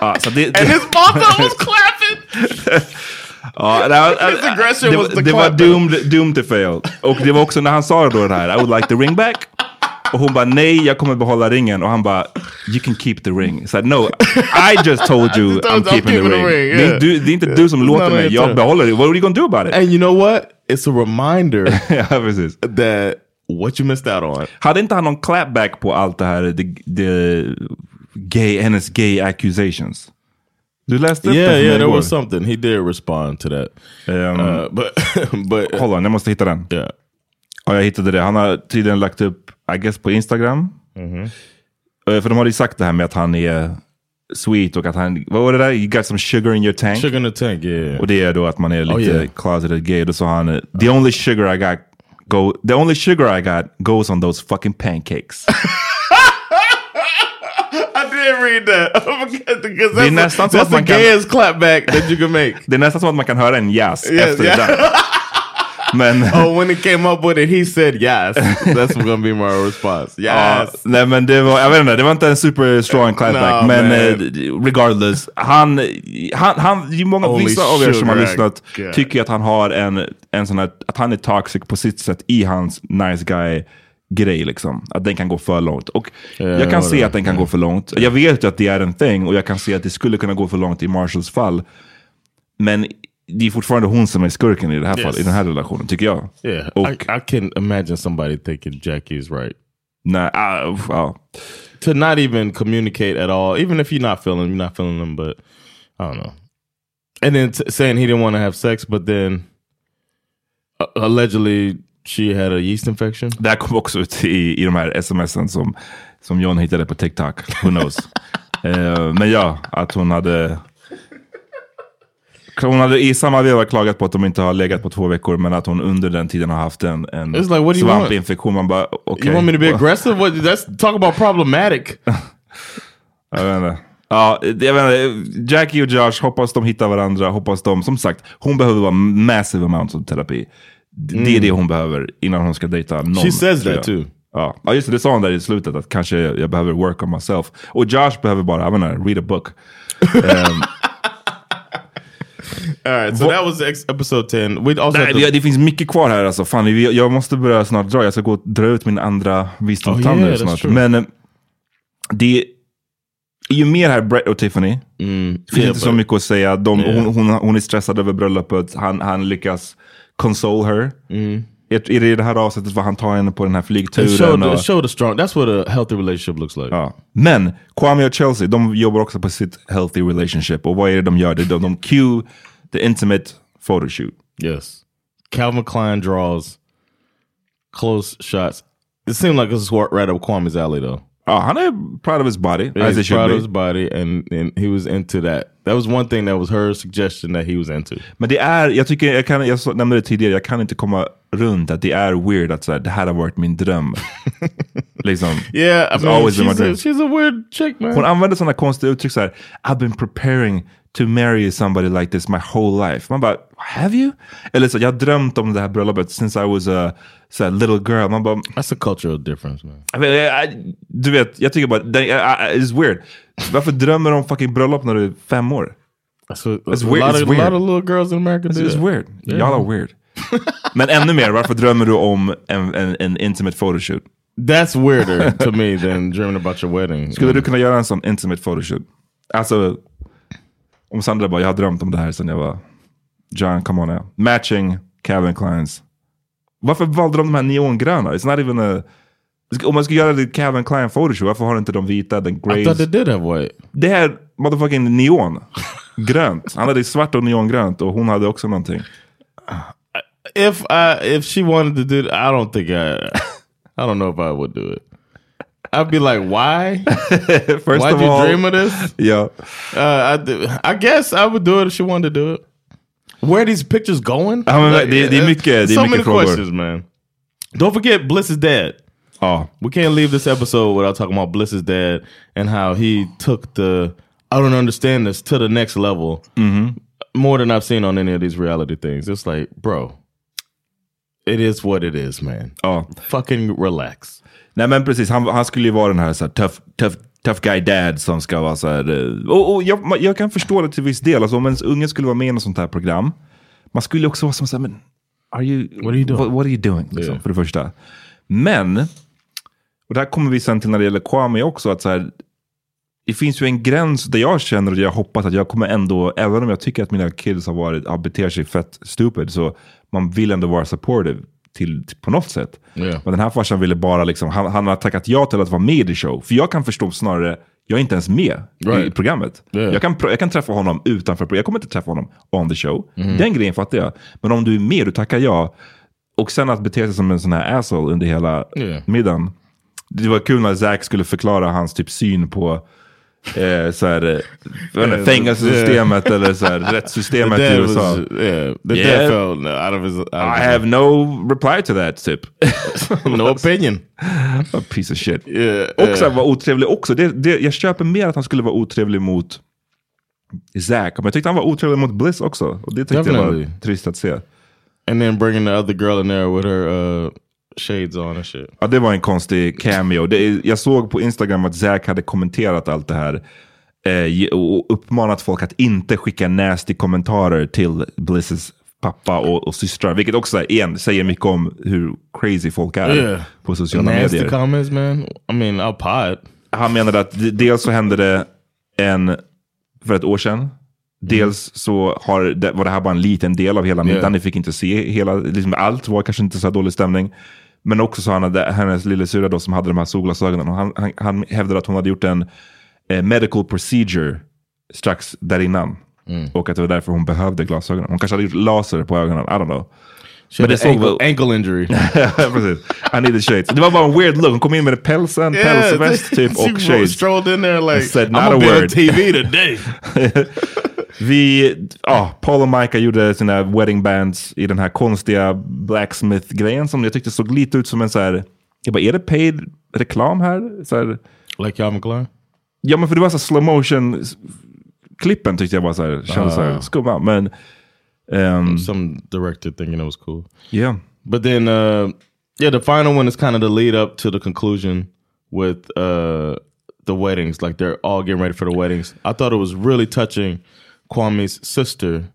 Ja, så det, And his *laughs* mother was clapping. Ja, det, var- det, the det var doomed, doomed to fail. Och det var också när han sa då det här, I would like the ring back. Och hon bara, nej jag kommer behålla ringen. Och han bara, you can keep the ring. Så no, I just told you *laughs* I'm I'm keeping the keeping the ring. ring, Det, är yeah. inte du, det är inte du som låter no, mig, jag behåller det. What are you gonna do about it? And you know what? It's a reminder *laughs* ja, precis. that what you missed out on. Hade inte han någon clapback på allt det här, the, the gay, hennes gay accusations? Du läste upp Yeah, för mig yeah, there was something. He did respond to that. Um, Uh, but *laughs* but Hold on, jag måste hitta den. yeah. Ja, jag hittade det. Han har tydligen lagt upp, I guess på Instagram. Eh, För de hade ju sagt det här med att han är sweet och att han, vad var det där? You got some sugar in your tank. Sugar in the tank, yeah. Och det är då att man är lite Oh, yeah. closeted gay. Då sa han, the only sugar I got, go, the only sugar I got goes on those fucking pancakes. *laughs* I did read that. *laughs* because Det är that's, nästan så that's the gayest clapback that you can make. *laughs* det är nästan som att man kan höra en yes Yes, efter yeah. det där. Men, *laughs* oh, when he came up with it, he said yes. That's gonna be my response. Yes. nej men det var, jag vet inte, det var inte en super strong clapback. No, men eh, regardless, han, han, han, många, Only vissa av er som har lyssnat got. tycker att han har en, en sån här, att han är toxic på sitt sätt i hans nice guy grej liksom. Att den kan gå för långt. Och jag kan se att den kan gå för långt. Jag vet ju att det är en thing och jag kan se att det skulle kunna gå för långt i Marshalls fall. Men det är fortfarande hon som är skurken i det här Yes. fallet, i den här relationen, tycker jag. Yeah, Och, I, I can imagine somebody thinking Jackie is right. nej, ah, uff, ja. To not even communicate at all, even if you're not feeling, you're not feeling them, but I don't know. And then t- saying he didn't want to have sex, but then uh, allegedly she had a yeast infection. Det här kom också ut i, i de här smsen som, som John hittade på TikTok. Who knows? *laughs* Eh, men ja, att hon hade... Hon hade i samma veva klagat på att de inte har legat på två veckor, men att hon under den tiden har haft en, en like, svampinfektion. Man bara, okej. You want me to be aggressive? What? That's talk about problematic. *laughs* Jag vet inte. Ja, jag vet inte. Jackie och Josh, hoppas de hittar varandra. Hoppas de, som sagt, hon behöver vara massive amounts of terapi. D- Det är det hon behöver innan hon ska dejta någon. Mm. She says that too. Ja, ja just det, det sa hon där i slutet att kanske jag behöver work on myself. Och Josh behöver bara, jag menar, read a book. Um, *laughs* All right, so that was episode 10. We also nej, to- det, finns mycket kvar här alltså. Fan, jag måste börja snart dra. Jag ska gå och dra ut min andra visdomstand Oh, yeah, snart. Men eh, det är ju mer här Brett och Tiffany. Mm, Det finns yeah, inte så but- mycket att säga. De, Yeah. hon, hon, hon är stressad över bröllopet. Han, han lyckas console her. I, I det här avsnittet var han tar henne på den här flygturen. showed, och- it showed a strong. That's what a healthy relationship looks like. Ja. Men Kwame och Chelsea, de jobbar också på sitt healthy relationship. Och vad är det de gör? Det De, de cue the intimate photoshoot. Yes. Calvin Klein draws close shots. It seemed like this was right up Kwame's alley, though. Ja, han är proud of his body, Yeah, as he he's proud be. of his body, and, and he was into that. That was one thing that was her suggestion that he was into. Men det är, jag tycker, jag, kan, jag nämnde det tidigare, jag kan inte komma runt att det är weird att så här, det här har varit min dröm. *laughs* liksom. Yeah, I mean, always been my she's, a, she's a weird chick, man. Hon använder sådana konstiga uttryck så här, I've been preparing to marry somebody like this my whole life. Man bara, have you? Eller så, jag har drömt om det här bröllopet since I was a så little girl. Man bara, That's a cultural difference, man. I mean, I, I, du vet, jag tycker bara, det, it's weird. Varför drömmer du om fucking bröllop när du är fem år? That's what, It's a, weird. lot It's of, weird. a lot of little girls in America It's, do. it's weird. Yeah. Y'all are weird. Men ännu mer, varför drömmer du om en, en, en intimate photoshoot? That's weirder to me than *laughs* dreaming about your wedding. Skulle du kunna göra en sån intimate photoshoot? Alltså, om Sandra bara, jag har drömt om det här sedan jag var John, come on now. Matching Calvin Kleins. Varför valde de de här neongröna? It's not even a... Om man ska göra det Calvin Klein photoshoot, varför har inte de vita, den I thought grays? they did have white. Det här motherfucking neon. Grönt. Han hade svart och neongrönt och hon hade också någonting. If I if she wanted to do, it, I don't think I. I don't know if I would do it. I'd be like, why? *laughs* First Why'd of you all, dream of this? Ja. Uh, I, do- I guess I would do it if she wanted to do it. Where are these pictures going? Ja, men det- det är mycket- det är so mycket many frågor. questions, man. Don't forget, Bliss is dead. Oh. We can't leave this episode without talking about Bliss's dad and how he took the I don't understand this to the next level. More than I've seen on any of these reality things. It's like, bro, it is what it is, man. Ja. Fucking relax. Nej men precis, han, han skulle ju vara den här, så här tough, tough, tough guy dad som ska vara så här. eh, Och, och jag, jag kan förstå det till viss del. Alltså, om ens unge skulle vara med i något sånt här program. Man skulle också vara som så här, men are you, What are you doing? What, what are you doing? Liksom, Yeah. För det första. Men, och det här kommer vi sen till när det gäller Kwame också. att så här, det finns ju en gräns där jag känner och jag hoppas att jag kommer ändå, även om jag tycker att mina kids har, varit, har beter sig fett stupid, så man vill ändå vara supportive till, till, på något sätt. Yeah. Men den här farsan ville bara liksom, han, han har tackat ja till att vara med i the show. För jag kan förstå snarare, jag är inte ens med i Right. programmet. Yeah. Jag, kan, jag kan träffa honom utanför, pro- jag kommer inte träffa honom on the show. Mm-hmm. Den grejen fattar jag. Men om du är med, du tackar ja. Och sen att bete sig som en sån här asshole under hela Yeah. middagen. Det var kul när Zack skulle förklara hans typ syn på eh, så här, eh, jag inte, fängelsesystemet eller så här, *laughs* rättssystemet i USA. was, yeah, the Yeah. felt out of his. Out I have no reply to that typ. *laughs* no opinion. *laughs* A piece of shit. Yeah, Och så yeah. var otrevlig också. Det, det, jag köper mer att han skulle vara otrevlig mot Zack. Men jag tyckte han var otrevlig mot Bliss också. Och det tyckte jag Definitely. var trist att se. And then bringing the other girl in there with her uh, shades on and shit. Ja, det var en konstig cameo. Det, är- jag såg på Instagram att Zack hade kommenterat allt det här. Eh, och uppmanat folk att inte skicka nasty kommentarer till Blisses pappa och, och systrar. Vilket också igen säger mycket om hur crazy folk är Yeah. på sociala Nasty medier. comments, man. I mean, I'll pot. han menade att dels så hände det en, för ett år sedan. Dels så har det, var det här bara en liten del av hela middagen. Yeah. Ni fick inte se hela, liksom allt var kanske inte så här dålig stämning. Men också så hade, hennes lillasyrra då som hade de här solglasögonen. Och han, han, han hävdade att hon hade gjort en eh, medical procedure strax där innan. Och att det var därför hon behövde glasögonen. Hon kanske hade gjort laser på ögonen, I don't know. She Men det såg ankle, väl... ankle injury. *laughs* Precis. I needed shades. Det var bara en weird look. Hon kom in med pälsen, pälsväst *laughs* typ she och shades. strolled in there like, said I'm not gonna a be on word." TV today. *laughs* Vi, ja, Paul och Micah gjorde sina wedding bands i den här konstiga blacksmith-grejen som jag tyckte såg lite ut som en så här, jag bara, är det paid reklam här? Så här like Calvin Klein? ja men för det var så slow motion klippen tyckte jag var så här, kändes så här skumma. Men, um, Some director thinking it was cool. yeah. But then, uh, yeah, the final one is kind of the lead up to the conclusion with uh, the weddings. Like they're all getting ready for the weddings. I thought it was really touching Kwame's sister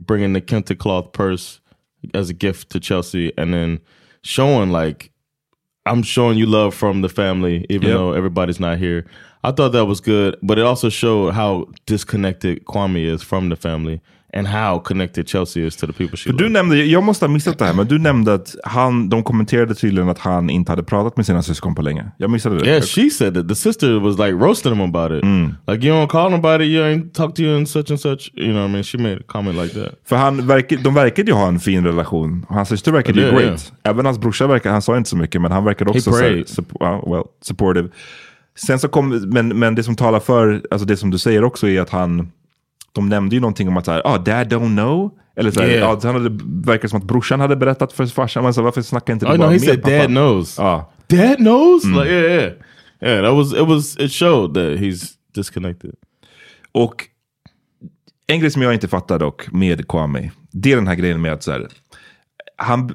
bringing the kente cloth purse as a gift to Chelsea and then showing like, I'm showing you love from the family, even Yep. though everybody's not here. I thought that was good, but it also showed how disconnected Kwame is from the family and how connected Chelsea is to the people she du nämnde, jag måste ha missat det här, men du nämnde att han, de kommenterade tydligen att han inte hade pratat med sina syskon på länge. Jag missade det. Yeah, she said that the sister was like roasting him about it. Like you don't call nobody, you ain't talk to you and such and such. You know what I mean? She made a comment like that. För han verkar, de verkade ju ha en fin relation. Hans syster verkade ju ja. great. Även hans brorsa verkar, han sa inte så mycket, men han verkade också så well, supportive. Sen så kom, men, men det som talar för, alltså det som du säger också är att han, de nämnde ju någonting om att så här, ah, dad don't know. Eller så här, Yeah. ja, han hade, verkar som att brorsan hade berättat för farsan, men så varför snackar inte du Oh bara no, he med said pappa? dad knows. Ja. Dad knows? Like yeah, yeah. Yeah, that was it was it showed that he's disconnected. Och en grej som jag inte fattar dock med Kwame, det är den här grejen med att så här, han,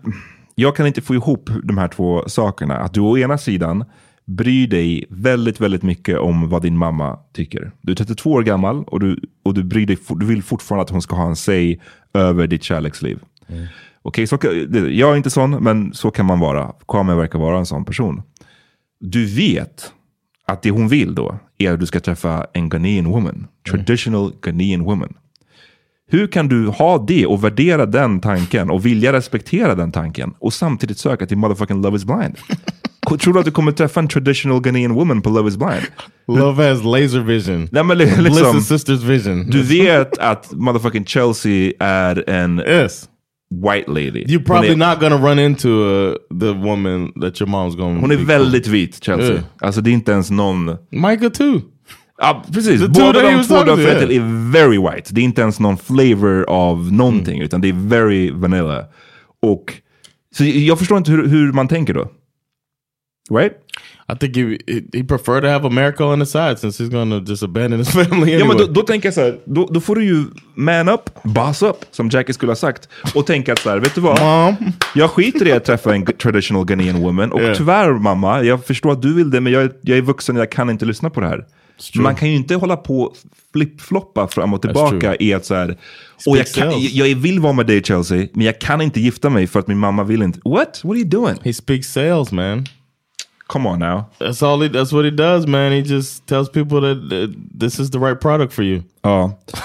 jag kan inte få ihop de här två sakerna. Att du å ena sidan bryr dig väldigt, väldigt mycket om vad din mamma tycker. Du är 32 år gammal och du, och du, bryr dig, du vill fortfarande att hon ska ha en say över ditt kärleksliv. Okej, så kan- det- jag är inte sån, men så kan man vara. Kwame verkar vara en sån person. Du vet att det hon vill då är att du ska träffa en Ghanaian woman. Traditional Ghanaian woman. Hur kan du ha det och värdera den tanken och vilja respektera den tanken och samtidigt söka till motherfucking Love is blind? *laughs* Tror du att du kommer träffa en traditional Ghanaian woman på Love is blind? Love has laser vision. Nej, men li- Bliss liksom, sisters vision. du vet att motherfucking Chelsea är en yes. white lady. You're probably är, not gonna run into uh, the woman that your mom's gonna hon är väldigt vit, Chelsea. Yeah. Alltså det är inte ens någon... Michael too. Ja, precis. The Båda de två du har är very white. Det är inte ens någon flavor av någonting, utan det är very vanilla. Och så jag förstår inte hur, hur man tänker då. Right? I think he, he prefer to have America on the side since he's gonna just abandon his *laughs* family Ja, men anyway. då, då tänker jag så här, då, då får du ju man up, boss up, som Jackie skulle ha sagt. Och tänka att så här, vet du vad? Mom. Jag skiter i att träffa en traditional Ghanaian woman. Och Yeah. tyvärr mamma, jag förstår att du vill det, men jag, jag är vuxen, jag kan inte lyssna på det här. Man kan ju inte hålla på och flip-floppa fram och tillbaka i att så här, och jag, kan, jag, jag vill vara med dig Chelsea, men jag kan inte gifta mig för att min mamma vill inte. What? What are you doing? He speaks sales, man. Come on now. That's all he. That's what he does, man. He just tells people that, that this is the right product for you. Ja. *laughs*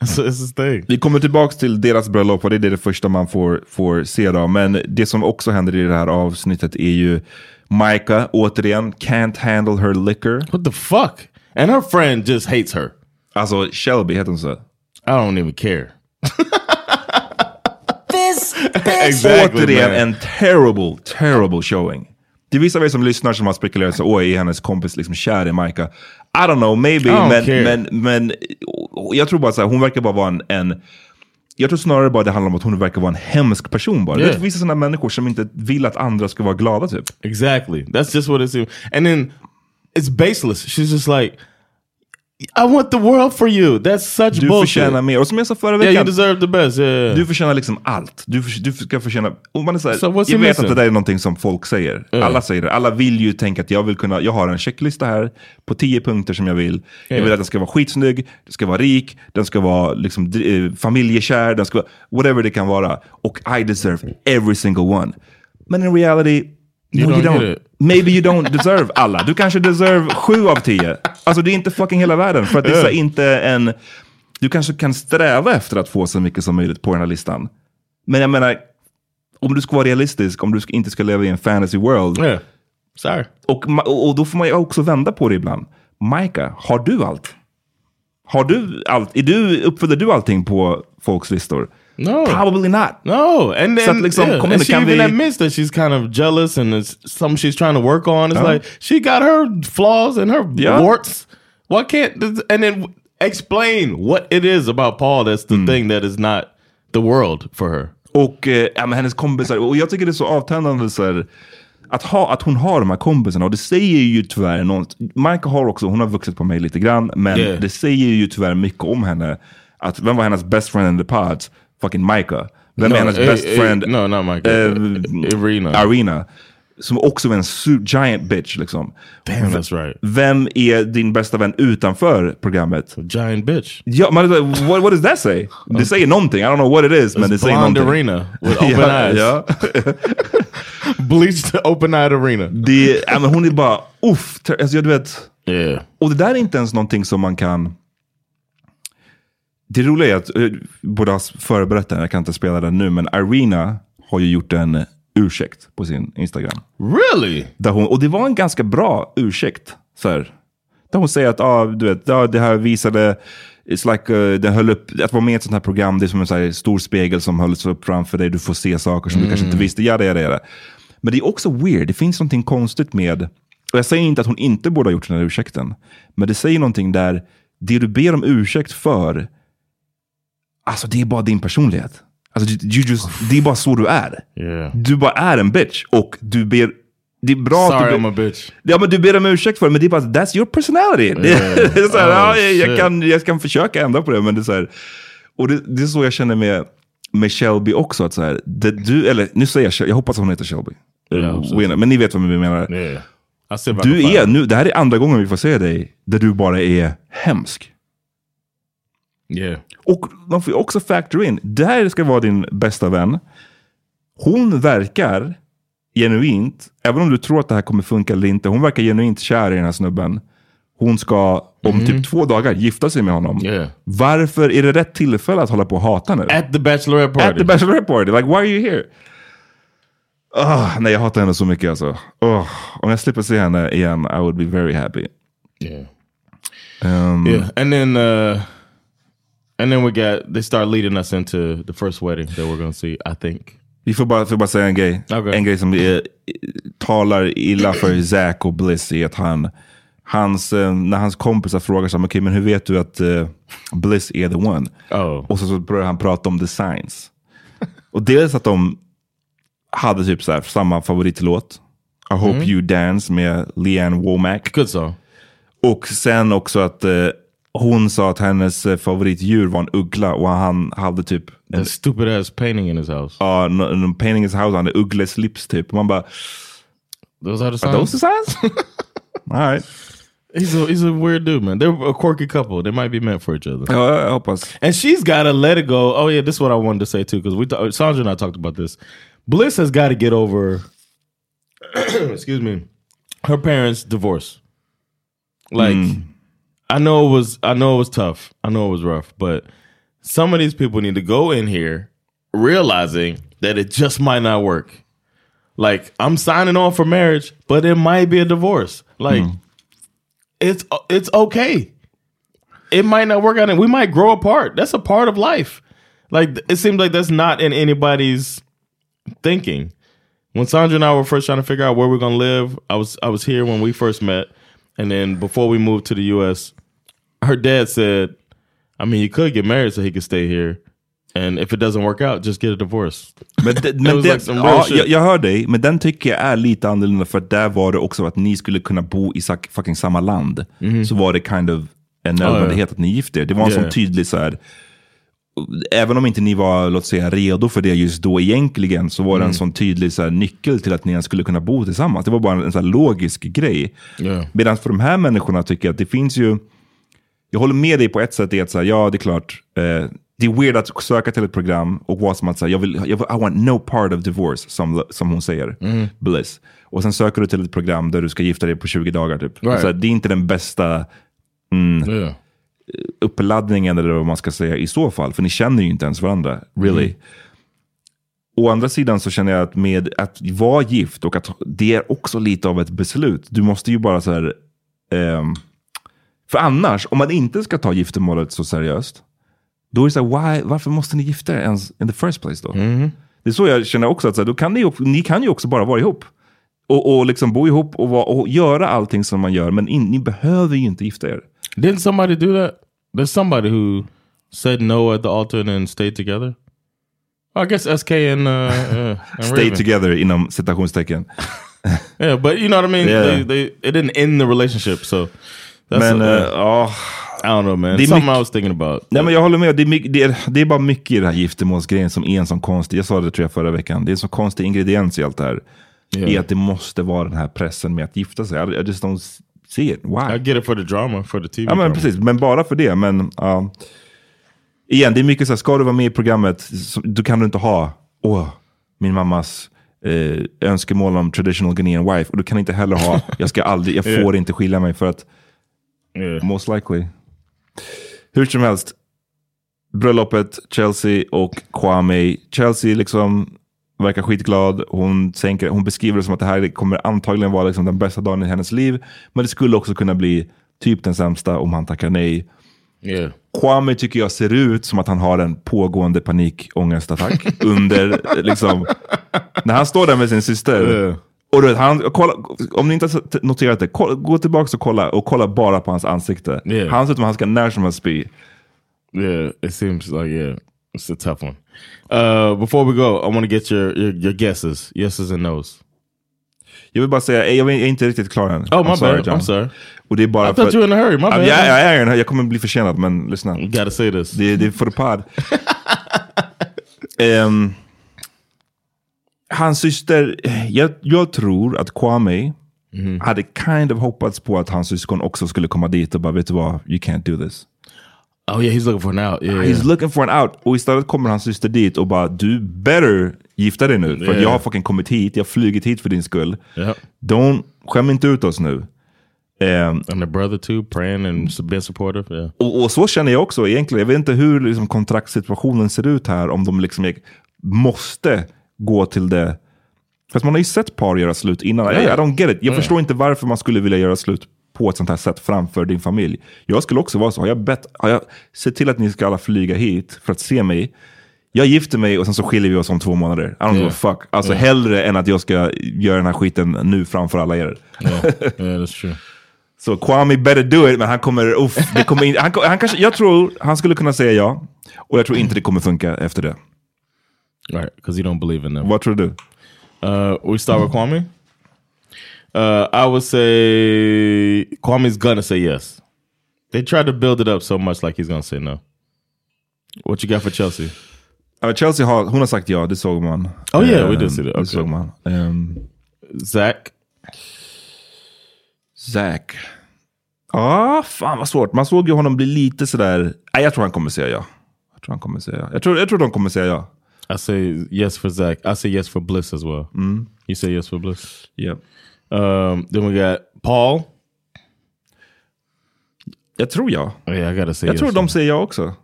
That's, that's his thing. Vi kommer tillbaka till deras bröllop och det är det första man får, får se då. Men det som också händer i det här avsnittet är ju Micah, återigen, can't handle her liquor. What the fuck? And her friend just hates her. Alltså Shelby heter hon så. I don't even care. This *laughs* bitch. Exactly, Återigen man. en terrible, terrible showing. Det är vissa av er som lyssnar som har spekulerat så, är hennes kompis liksom kär i Micah? I don't know, maybe, don't men, men, men jag tror bara så här, hon verkar bara vara en, en jag tror snarare bara det handlar om att hon verkar vara en hemsk person bara. Yeah. Det finns sådana människor som inte vill att andra ska vara glada typ. Exactly. That's just what it's. And then it's baseless. She's just like, I want the world for you. That's such Du bullshit. förtjänar mer. Och som jag sa förra Yeah, you veckan, deserve the best. Yeah, yeah. du förtjänar liksom allt. Du, för, du ska förtjäna... Och man är så här, So jag vet att det där är någonting som folk säger. Alla säger det. Alla vill ju tänka att jag vill kunna... Jag har en checklista här på tio punkter som jag vill. Jag vill att den ska vara skitsnygg, den ska vara rik, den ska vara liksom, eh, familjekär, den ska vara... Whatever det kan vara. Och I deserve every single one. Men in reality, You no, don't you don't. Maybe you don't deserve alla. Du kanske deserve sju av tio. Alltså det är inte fucking hela världen. För att det är inte en... Du kanske kan sträva efter att få så mycket som möjligt på den här listan. Men jag menar, om du ska vara realistisk, om du inte ska leva i en fantasy world. Yeah. Sorry. Och, och då får man ju också vända på det ibland. Micah, har du allt? Har du allt? Är du, uppfyller du allting på folks listor? No. Probably not. No, and then att liksom, yeah, and she even vi- admits that she's kind of jealous and it's something she's trying to work on. It's Yeah. like she got her flaws and her Yeah. warts. Why can't this- and then explain what it is about Paul that's Mm. the thing that is not the world for her? Och eh, ja, men hennes kompisar, och jag tycker det är så avtändande så här, att, ha, att hon har de här kompisarna. Och det säger ju tyvärr något. Micah har också, hon har vuxit på mig lite grann. Men Yeah. det säger ju tyvärr mycket om henne. Att, vem var hennes best friend in the pods? Fucking Micah. Vem No, är hennes eh, best eh, friend? no, not Micah. Eh, Irina. Arena. Som också är en giant bitch liksom. Damn, that's right. Vem är din bästa vän utanför programmet? Giant bitch. Ja, man, what, what does that say? Det säger någonting, I don't know what it is, men det It's säger blonde någonting. Arena with *laughs* open ja, eyes. Ja. *laughs* Bleached open eyed Arena. Det, men hon är bara, uff, alltså, du vet, Yeah. Och det där är inte ens någonting som man kan... Det roliga är att, eh, borde ha förberett den, jag kan inte spela den nu, men Irina har ju gjort en ursäkt på sin Instagram. Really? Där hon, och det var en ganska bra ursäkt. Så här, där hon säger att ah, du vet, ah, det här visade, it's like, uh, den höll upp, att vara med i ett sånt här program, det är som en så här, stor spegel som hölls upp framför dig, du får se saker som du kanske inte visste. Ja, det är det. Men det är också weird, det finns någonting konstigt med, och jag säger inte att hon inte borde ha gjort den här ursäkten, men det säger någonting där, det du ber om ursäkt för, alltså det är bara din personlighet. Alltså, you just, det är bara så du är. Yeah. Du bara är en bitch och du ber det är bra Sorry, att du, I'm a bitch. Ja, men du ber om ursäkt för det, men det är bara that's your personality. Det, *laughs* det är så här, Oh, ja, jag, kan, jag kan försöka ändra på det, men det är så här. Och det, det är så jag känner med, med Shelby också. Att så här, det, du, eller nu säger jag, jag hoppas hon heter Shelby. Winner, men ni vet vad vi menar. Yeah. Du är, nu, det här är andra gången vi får se dig där du bara är hemsk. Yeah. Och man får ju också factor in, det här ska vara din bästa vän. Hon verkar genuint, även om du tror att det här kommer funka eller inte, hon verkar genuint kär i den här snubben. Hon ska om typ två dagar gifta sig med honom. Yeah. Varför är det rätt tillfälle att hålla på och hata nu? At the bachelorette party. At the bachelorette party, like why are you here? Ah, nej, jag hatar henne så mycket alltså. Oh, om jag slipper se henne igen, I would be very happy. Yeah. Um, Yeah. And then uh and then we got they start leading us into the first wedding that we're gonna see, I think. Vi får bara, får bara säga en grej. Okej. En grej som är, talar illa för Zack och Bliss är att han, hans, eh, när hans kompisar frågar sig, okay, men hur vet du att eh, Bliss är the one? Oh. Och så, så börjar han prata om designs. och dels att de hade typ så här, samma favoritlåt. I hope you dance med Leanne Womack. Good song. Och sen också att eh, hon sa att hennes eh, favoritdjur var en uggla och han hade typ en, stupid ass painting in his house. ja, en, en painting his house, han hade uggleslips typ. Man bara, Those are the are songs. those the signs? *laughs* All right. He's a he's a weird dude, man. They're a quirky couple. They might be meant for each other. Ja, jag hoppas. And she's got to let it go. Oh yeah, this is what I wanted to say too, because we Sandra and I talked about this. Bliss has got to get over. *clears throat* excuse me, her parents' divorce. Like, I know it was, I know it was tough. I know it was rough, but some of these people need to go in here realizing that it just might not work. Like, I'm signing on for marriage, but it might be a divorce. Like, hmm. it's it's okay. It might not work out. And we might grow apart. That's a part of life. Like it seems like that's not in anybody's thinking. When sandra and i were first trying to figure out where we're going to live i was i was here when we first met and then before we moved to the us her dad said i mean you could get married so he could stay here and if it doesn't work out just get a divorce Men, det, *laughs* men det, like ja, jag, jag hör dig, men den tycker jag är lite annorlunda för där var det också att ni skulle kunna bo i sak- fucking samma land. Så var det kind of en nödvändighet att ni gifte er. Det var en Yeah. sån tydlig så här, även om inte ni var låt säga, redo för det just då egentligen, så var det en sån tydlig så här, nyckel till att ni ens skulle kunna bo tillsammans. Det var bara en, en så här, logisk grej. Yeah. Medan för de här människorna tycker jag att det finns ju, jag håller med dig på ett sätt i att säga, ja det är klart, eh, det är weird att söka till ett program och vara som att säga, jag vill, jag vill, I want no part of divorce, som, som hon säger, Bliss. Och sen söker du till ett program där du ska gifta dig på 20 dagar typ. Right. Så här, det är inte den bästa yeah uppladdningen eller vad man ska säga i så fall, för ni känner ju inte ens varandra, really. Å andra sidan så känner jag att med att vara gift och att det är också lite av ett beslut. Du måste ju bara så här, ehm, för annars, om man inte ska ta giftermålet så seriöst, då är det så här, why, varför måste ni gifta er ens in the first place då? Det är så jag känner också, att så här, då kan ni, ni kan ju också bara vara ihop. Och, och liksom bo ihop och, vara, och göra allting som man gör, men in, ni behöver ju inte gifta er. Didn't somebody do that there's somebody who said no at the altar and then stayed together i guess sk and, uh, *laughs* uh, and Stay Raven. together inom citationstecken. *laughs* Yeah, but you know what I mean. Yeah. They, they it didn't end the relationship, so Men uh, eh, ja, I don't know, man. Det är Something mycket- I was thinking about. nej, men jag håller med. Det är, mycket, det, är, det är bara mycket i den här giftermålsgrejen som är en sån konstig, jag sa det tror jag förra veckan, det är en sån konstig ingrediens i allt det här. Yeah. I att det måste vara den här pressen med att gifta sig. I just don't see it. Why? I get it for the drama, for the TV. Ja men drama. precis, men bara för det. Men ja. Igen, det är mycket så här, ska du vara med i programmet, så, då kan du inte ha, åh, min mammas eh, önskemål om traditional Ghanaian wife. Och du kan inte heller ha, *laughs* jag ska aldrig, jag får inte skilja mig för att Yeah. Most likely. Hur som helst. Bröllopet, Chelsea och Kwame. Chelsea liksom verkar skitglad. Hon, tänker, hon beskriver det som att det här kommer antagligen vara liksom den bästa dagen i hennes liv. Men det skulle också kunna bli typ den sämsta om han tackar nej. Yeah. Kwame tycker jag ser ut som att han har en pågående panikångestattack *laughs* under, liksom, när han står där med sin syster. Yeah. Och du vet, han, kolla, om ni inte har noterat det, kolla, gå tillbaka och kolla, och kolla bara på hans ansikte. Yeah. Han ser ut som att han ska när som helst spy. Yeah, it seems like yeah, it's a tough one. Uh, before we go, I want to get your, your your guesses, yeses and nos. Jag vill bara säga, jag är inte riktigt klar än. Oh, my I'm bad. I'm sorry. Och det är bara I thought you were in a hurry. My Ja, bad. jag, jag är jag kommer bli försenad, men lyssna. You gotta say this. Det, det är för pod. *laughs* Ehm, hans syster, jag, jag tror att Kwame Mhm. hade kind of hoppats på att hans syskon också skulle komma dit och bara, vet du vad, you can't do this. Oh yeah, he's looking for an out. Yeah, He's looking for an out. Och istället kommer hans syster dit och bara, du better gifta dig nu. För Yeah. jag har fucking kommit hit, jag har flugit hit för din skull. Yep. Don't, skäm inte ut oss nu. Ehm, And the brother too, praying and being supportive. Yeah. Och, och så känner jag också egentligen. Jag vet inte hur liksom, kontraktssituationen ser ut här. Om de liksom måste gå till det. Fast man har ju sett par göra slut innan. I, I don't get it. Jag förstår inte varför man skulle vilja göra slut på ett sånt här sätt framför din familj. Jag skulle också vara så. Har jag, bett, har jag sett till att ni ska alla flyga hit för att se mig. Jag gifter mig och sen så skiljer vi oss om två månader. I don't give a fuck. Alltså hellre än att jag ska göra den här skiten nu framför alla er. Yeah, *laughs* yeah, that's true. Så Kwame better do it, men han kommer, uff, det kommer in, han, han kanske, jag tror han skulle kunna säga ja. Och jag tror inte det kommer funka efter det. Right, because you don't believe in them. Vad tror du? Uh, we start with Kwame. Uh, I would say Kwame's gonna say yes. They tried to build it up so much like he's gonna say no. What you got for Chelsea? Ja, Chelsea har, hon har sagt ja, det såg man. Oh, yeah, we Ehm, did see that. Det Okay. såg man. Um, Zach? Zack. Ja, fan vad svårt. Man såg ju honom bli lite sådär, nej jag tror han kommer säga ja. Jag tror han kommer säga ja. Jag tror, jag tror de kommer säga ja. I say yes for Zach. I say yes for Bliss as well. You say yes for Bliss. Yeah. Um, then we got Paul. Jag tror ja. Oh, yeah, I gotta say Jag tror de säger ja också.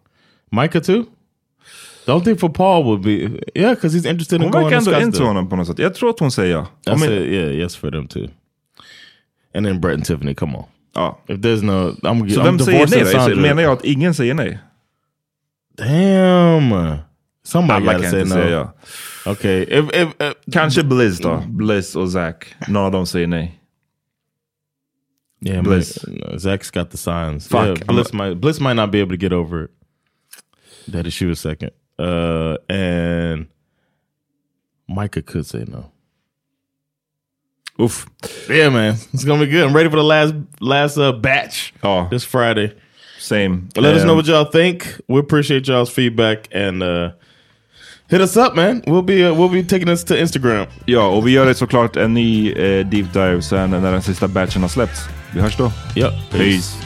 Micah too. The only thing for Paul would be yeah, because he's interested in Hon going verkar to ändå into honom på något sätt. Jag tror att hon säger ja. I Om- say yeah, yes for them too. And then Brett and Tiffany, come on. ja. If there's no, I'm, Så I'm vem säger nej. Menar jag att ingen säger nej? Damn. Somebody gotta say no. säga. Okay. If, if, if, Kanske Bliss då. Bliss och Zack. Av dem säger nej. yeah, Bliss. Bliss. No, Zach's got the signs. Fuck, Yeah, Bliss might Bliss might not be able to get over it. That is shoot a second. Uh, and Micah could say no. Uff. Yeah, man, it's gonna be good. I'm ready for the last last uh, batch oh. this Friday. same. Let us Um, know what y'all think. We appreciate y'all's feedback and uh, hit us up, man. We'll be uh, we'll be taking this to Instagram. Ja, och vi gör det såklart en ny eh, deep dive sen när den sista batchen har släppts. Vi hörs då. Yep. Peace.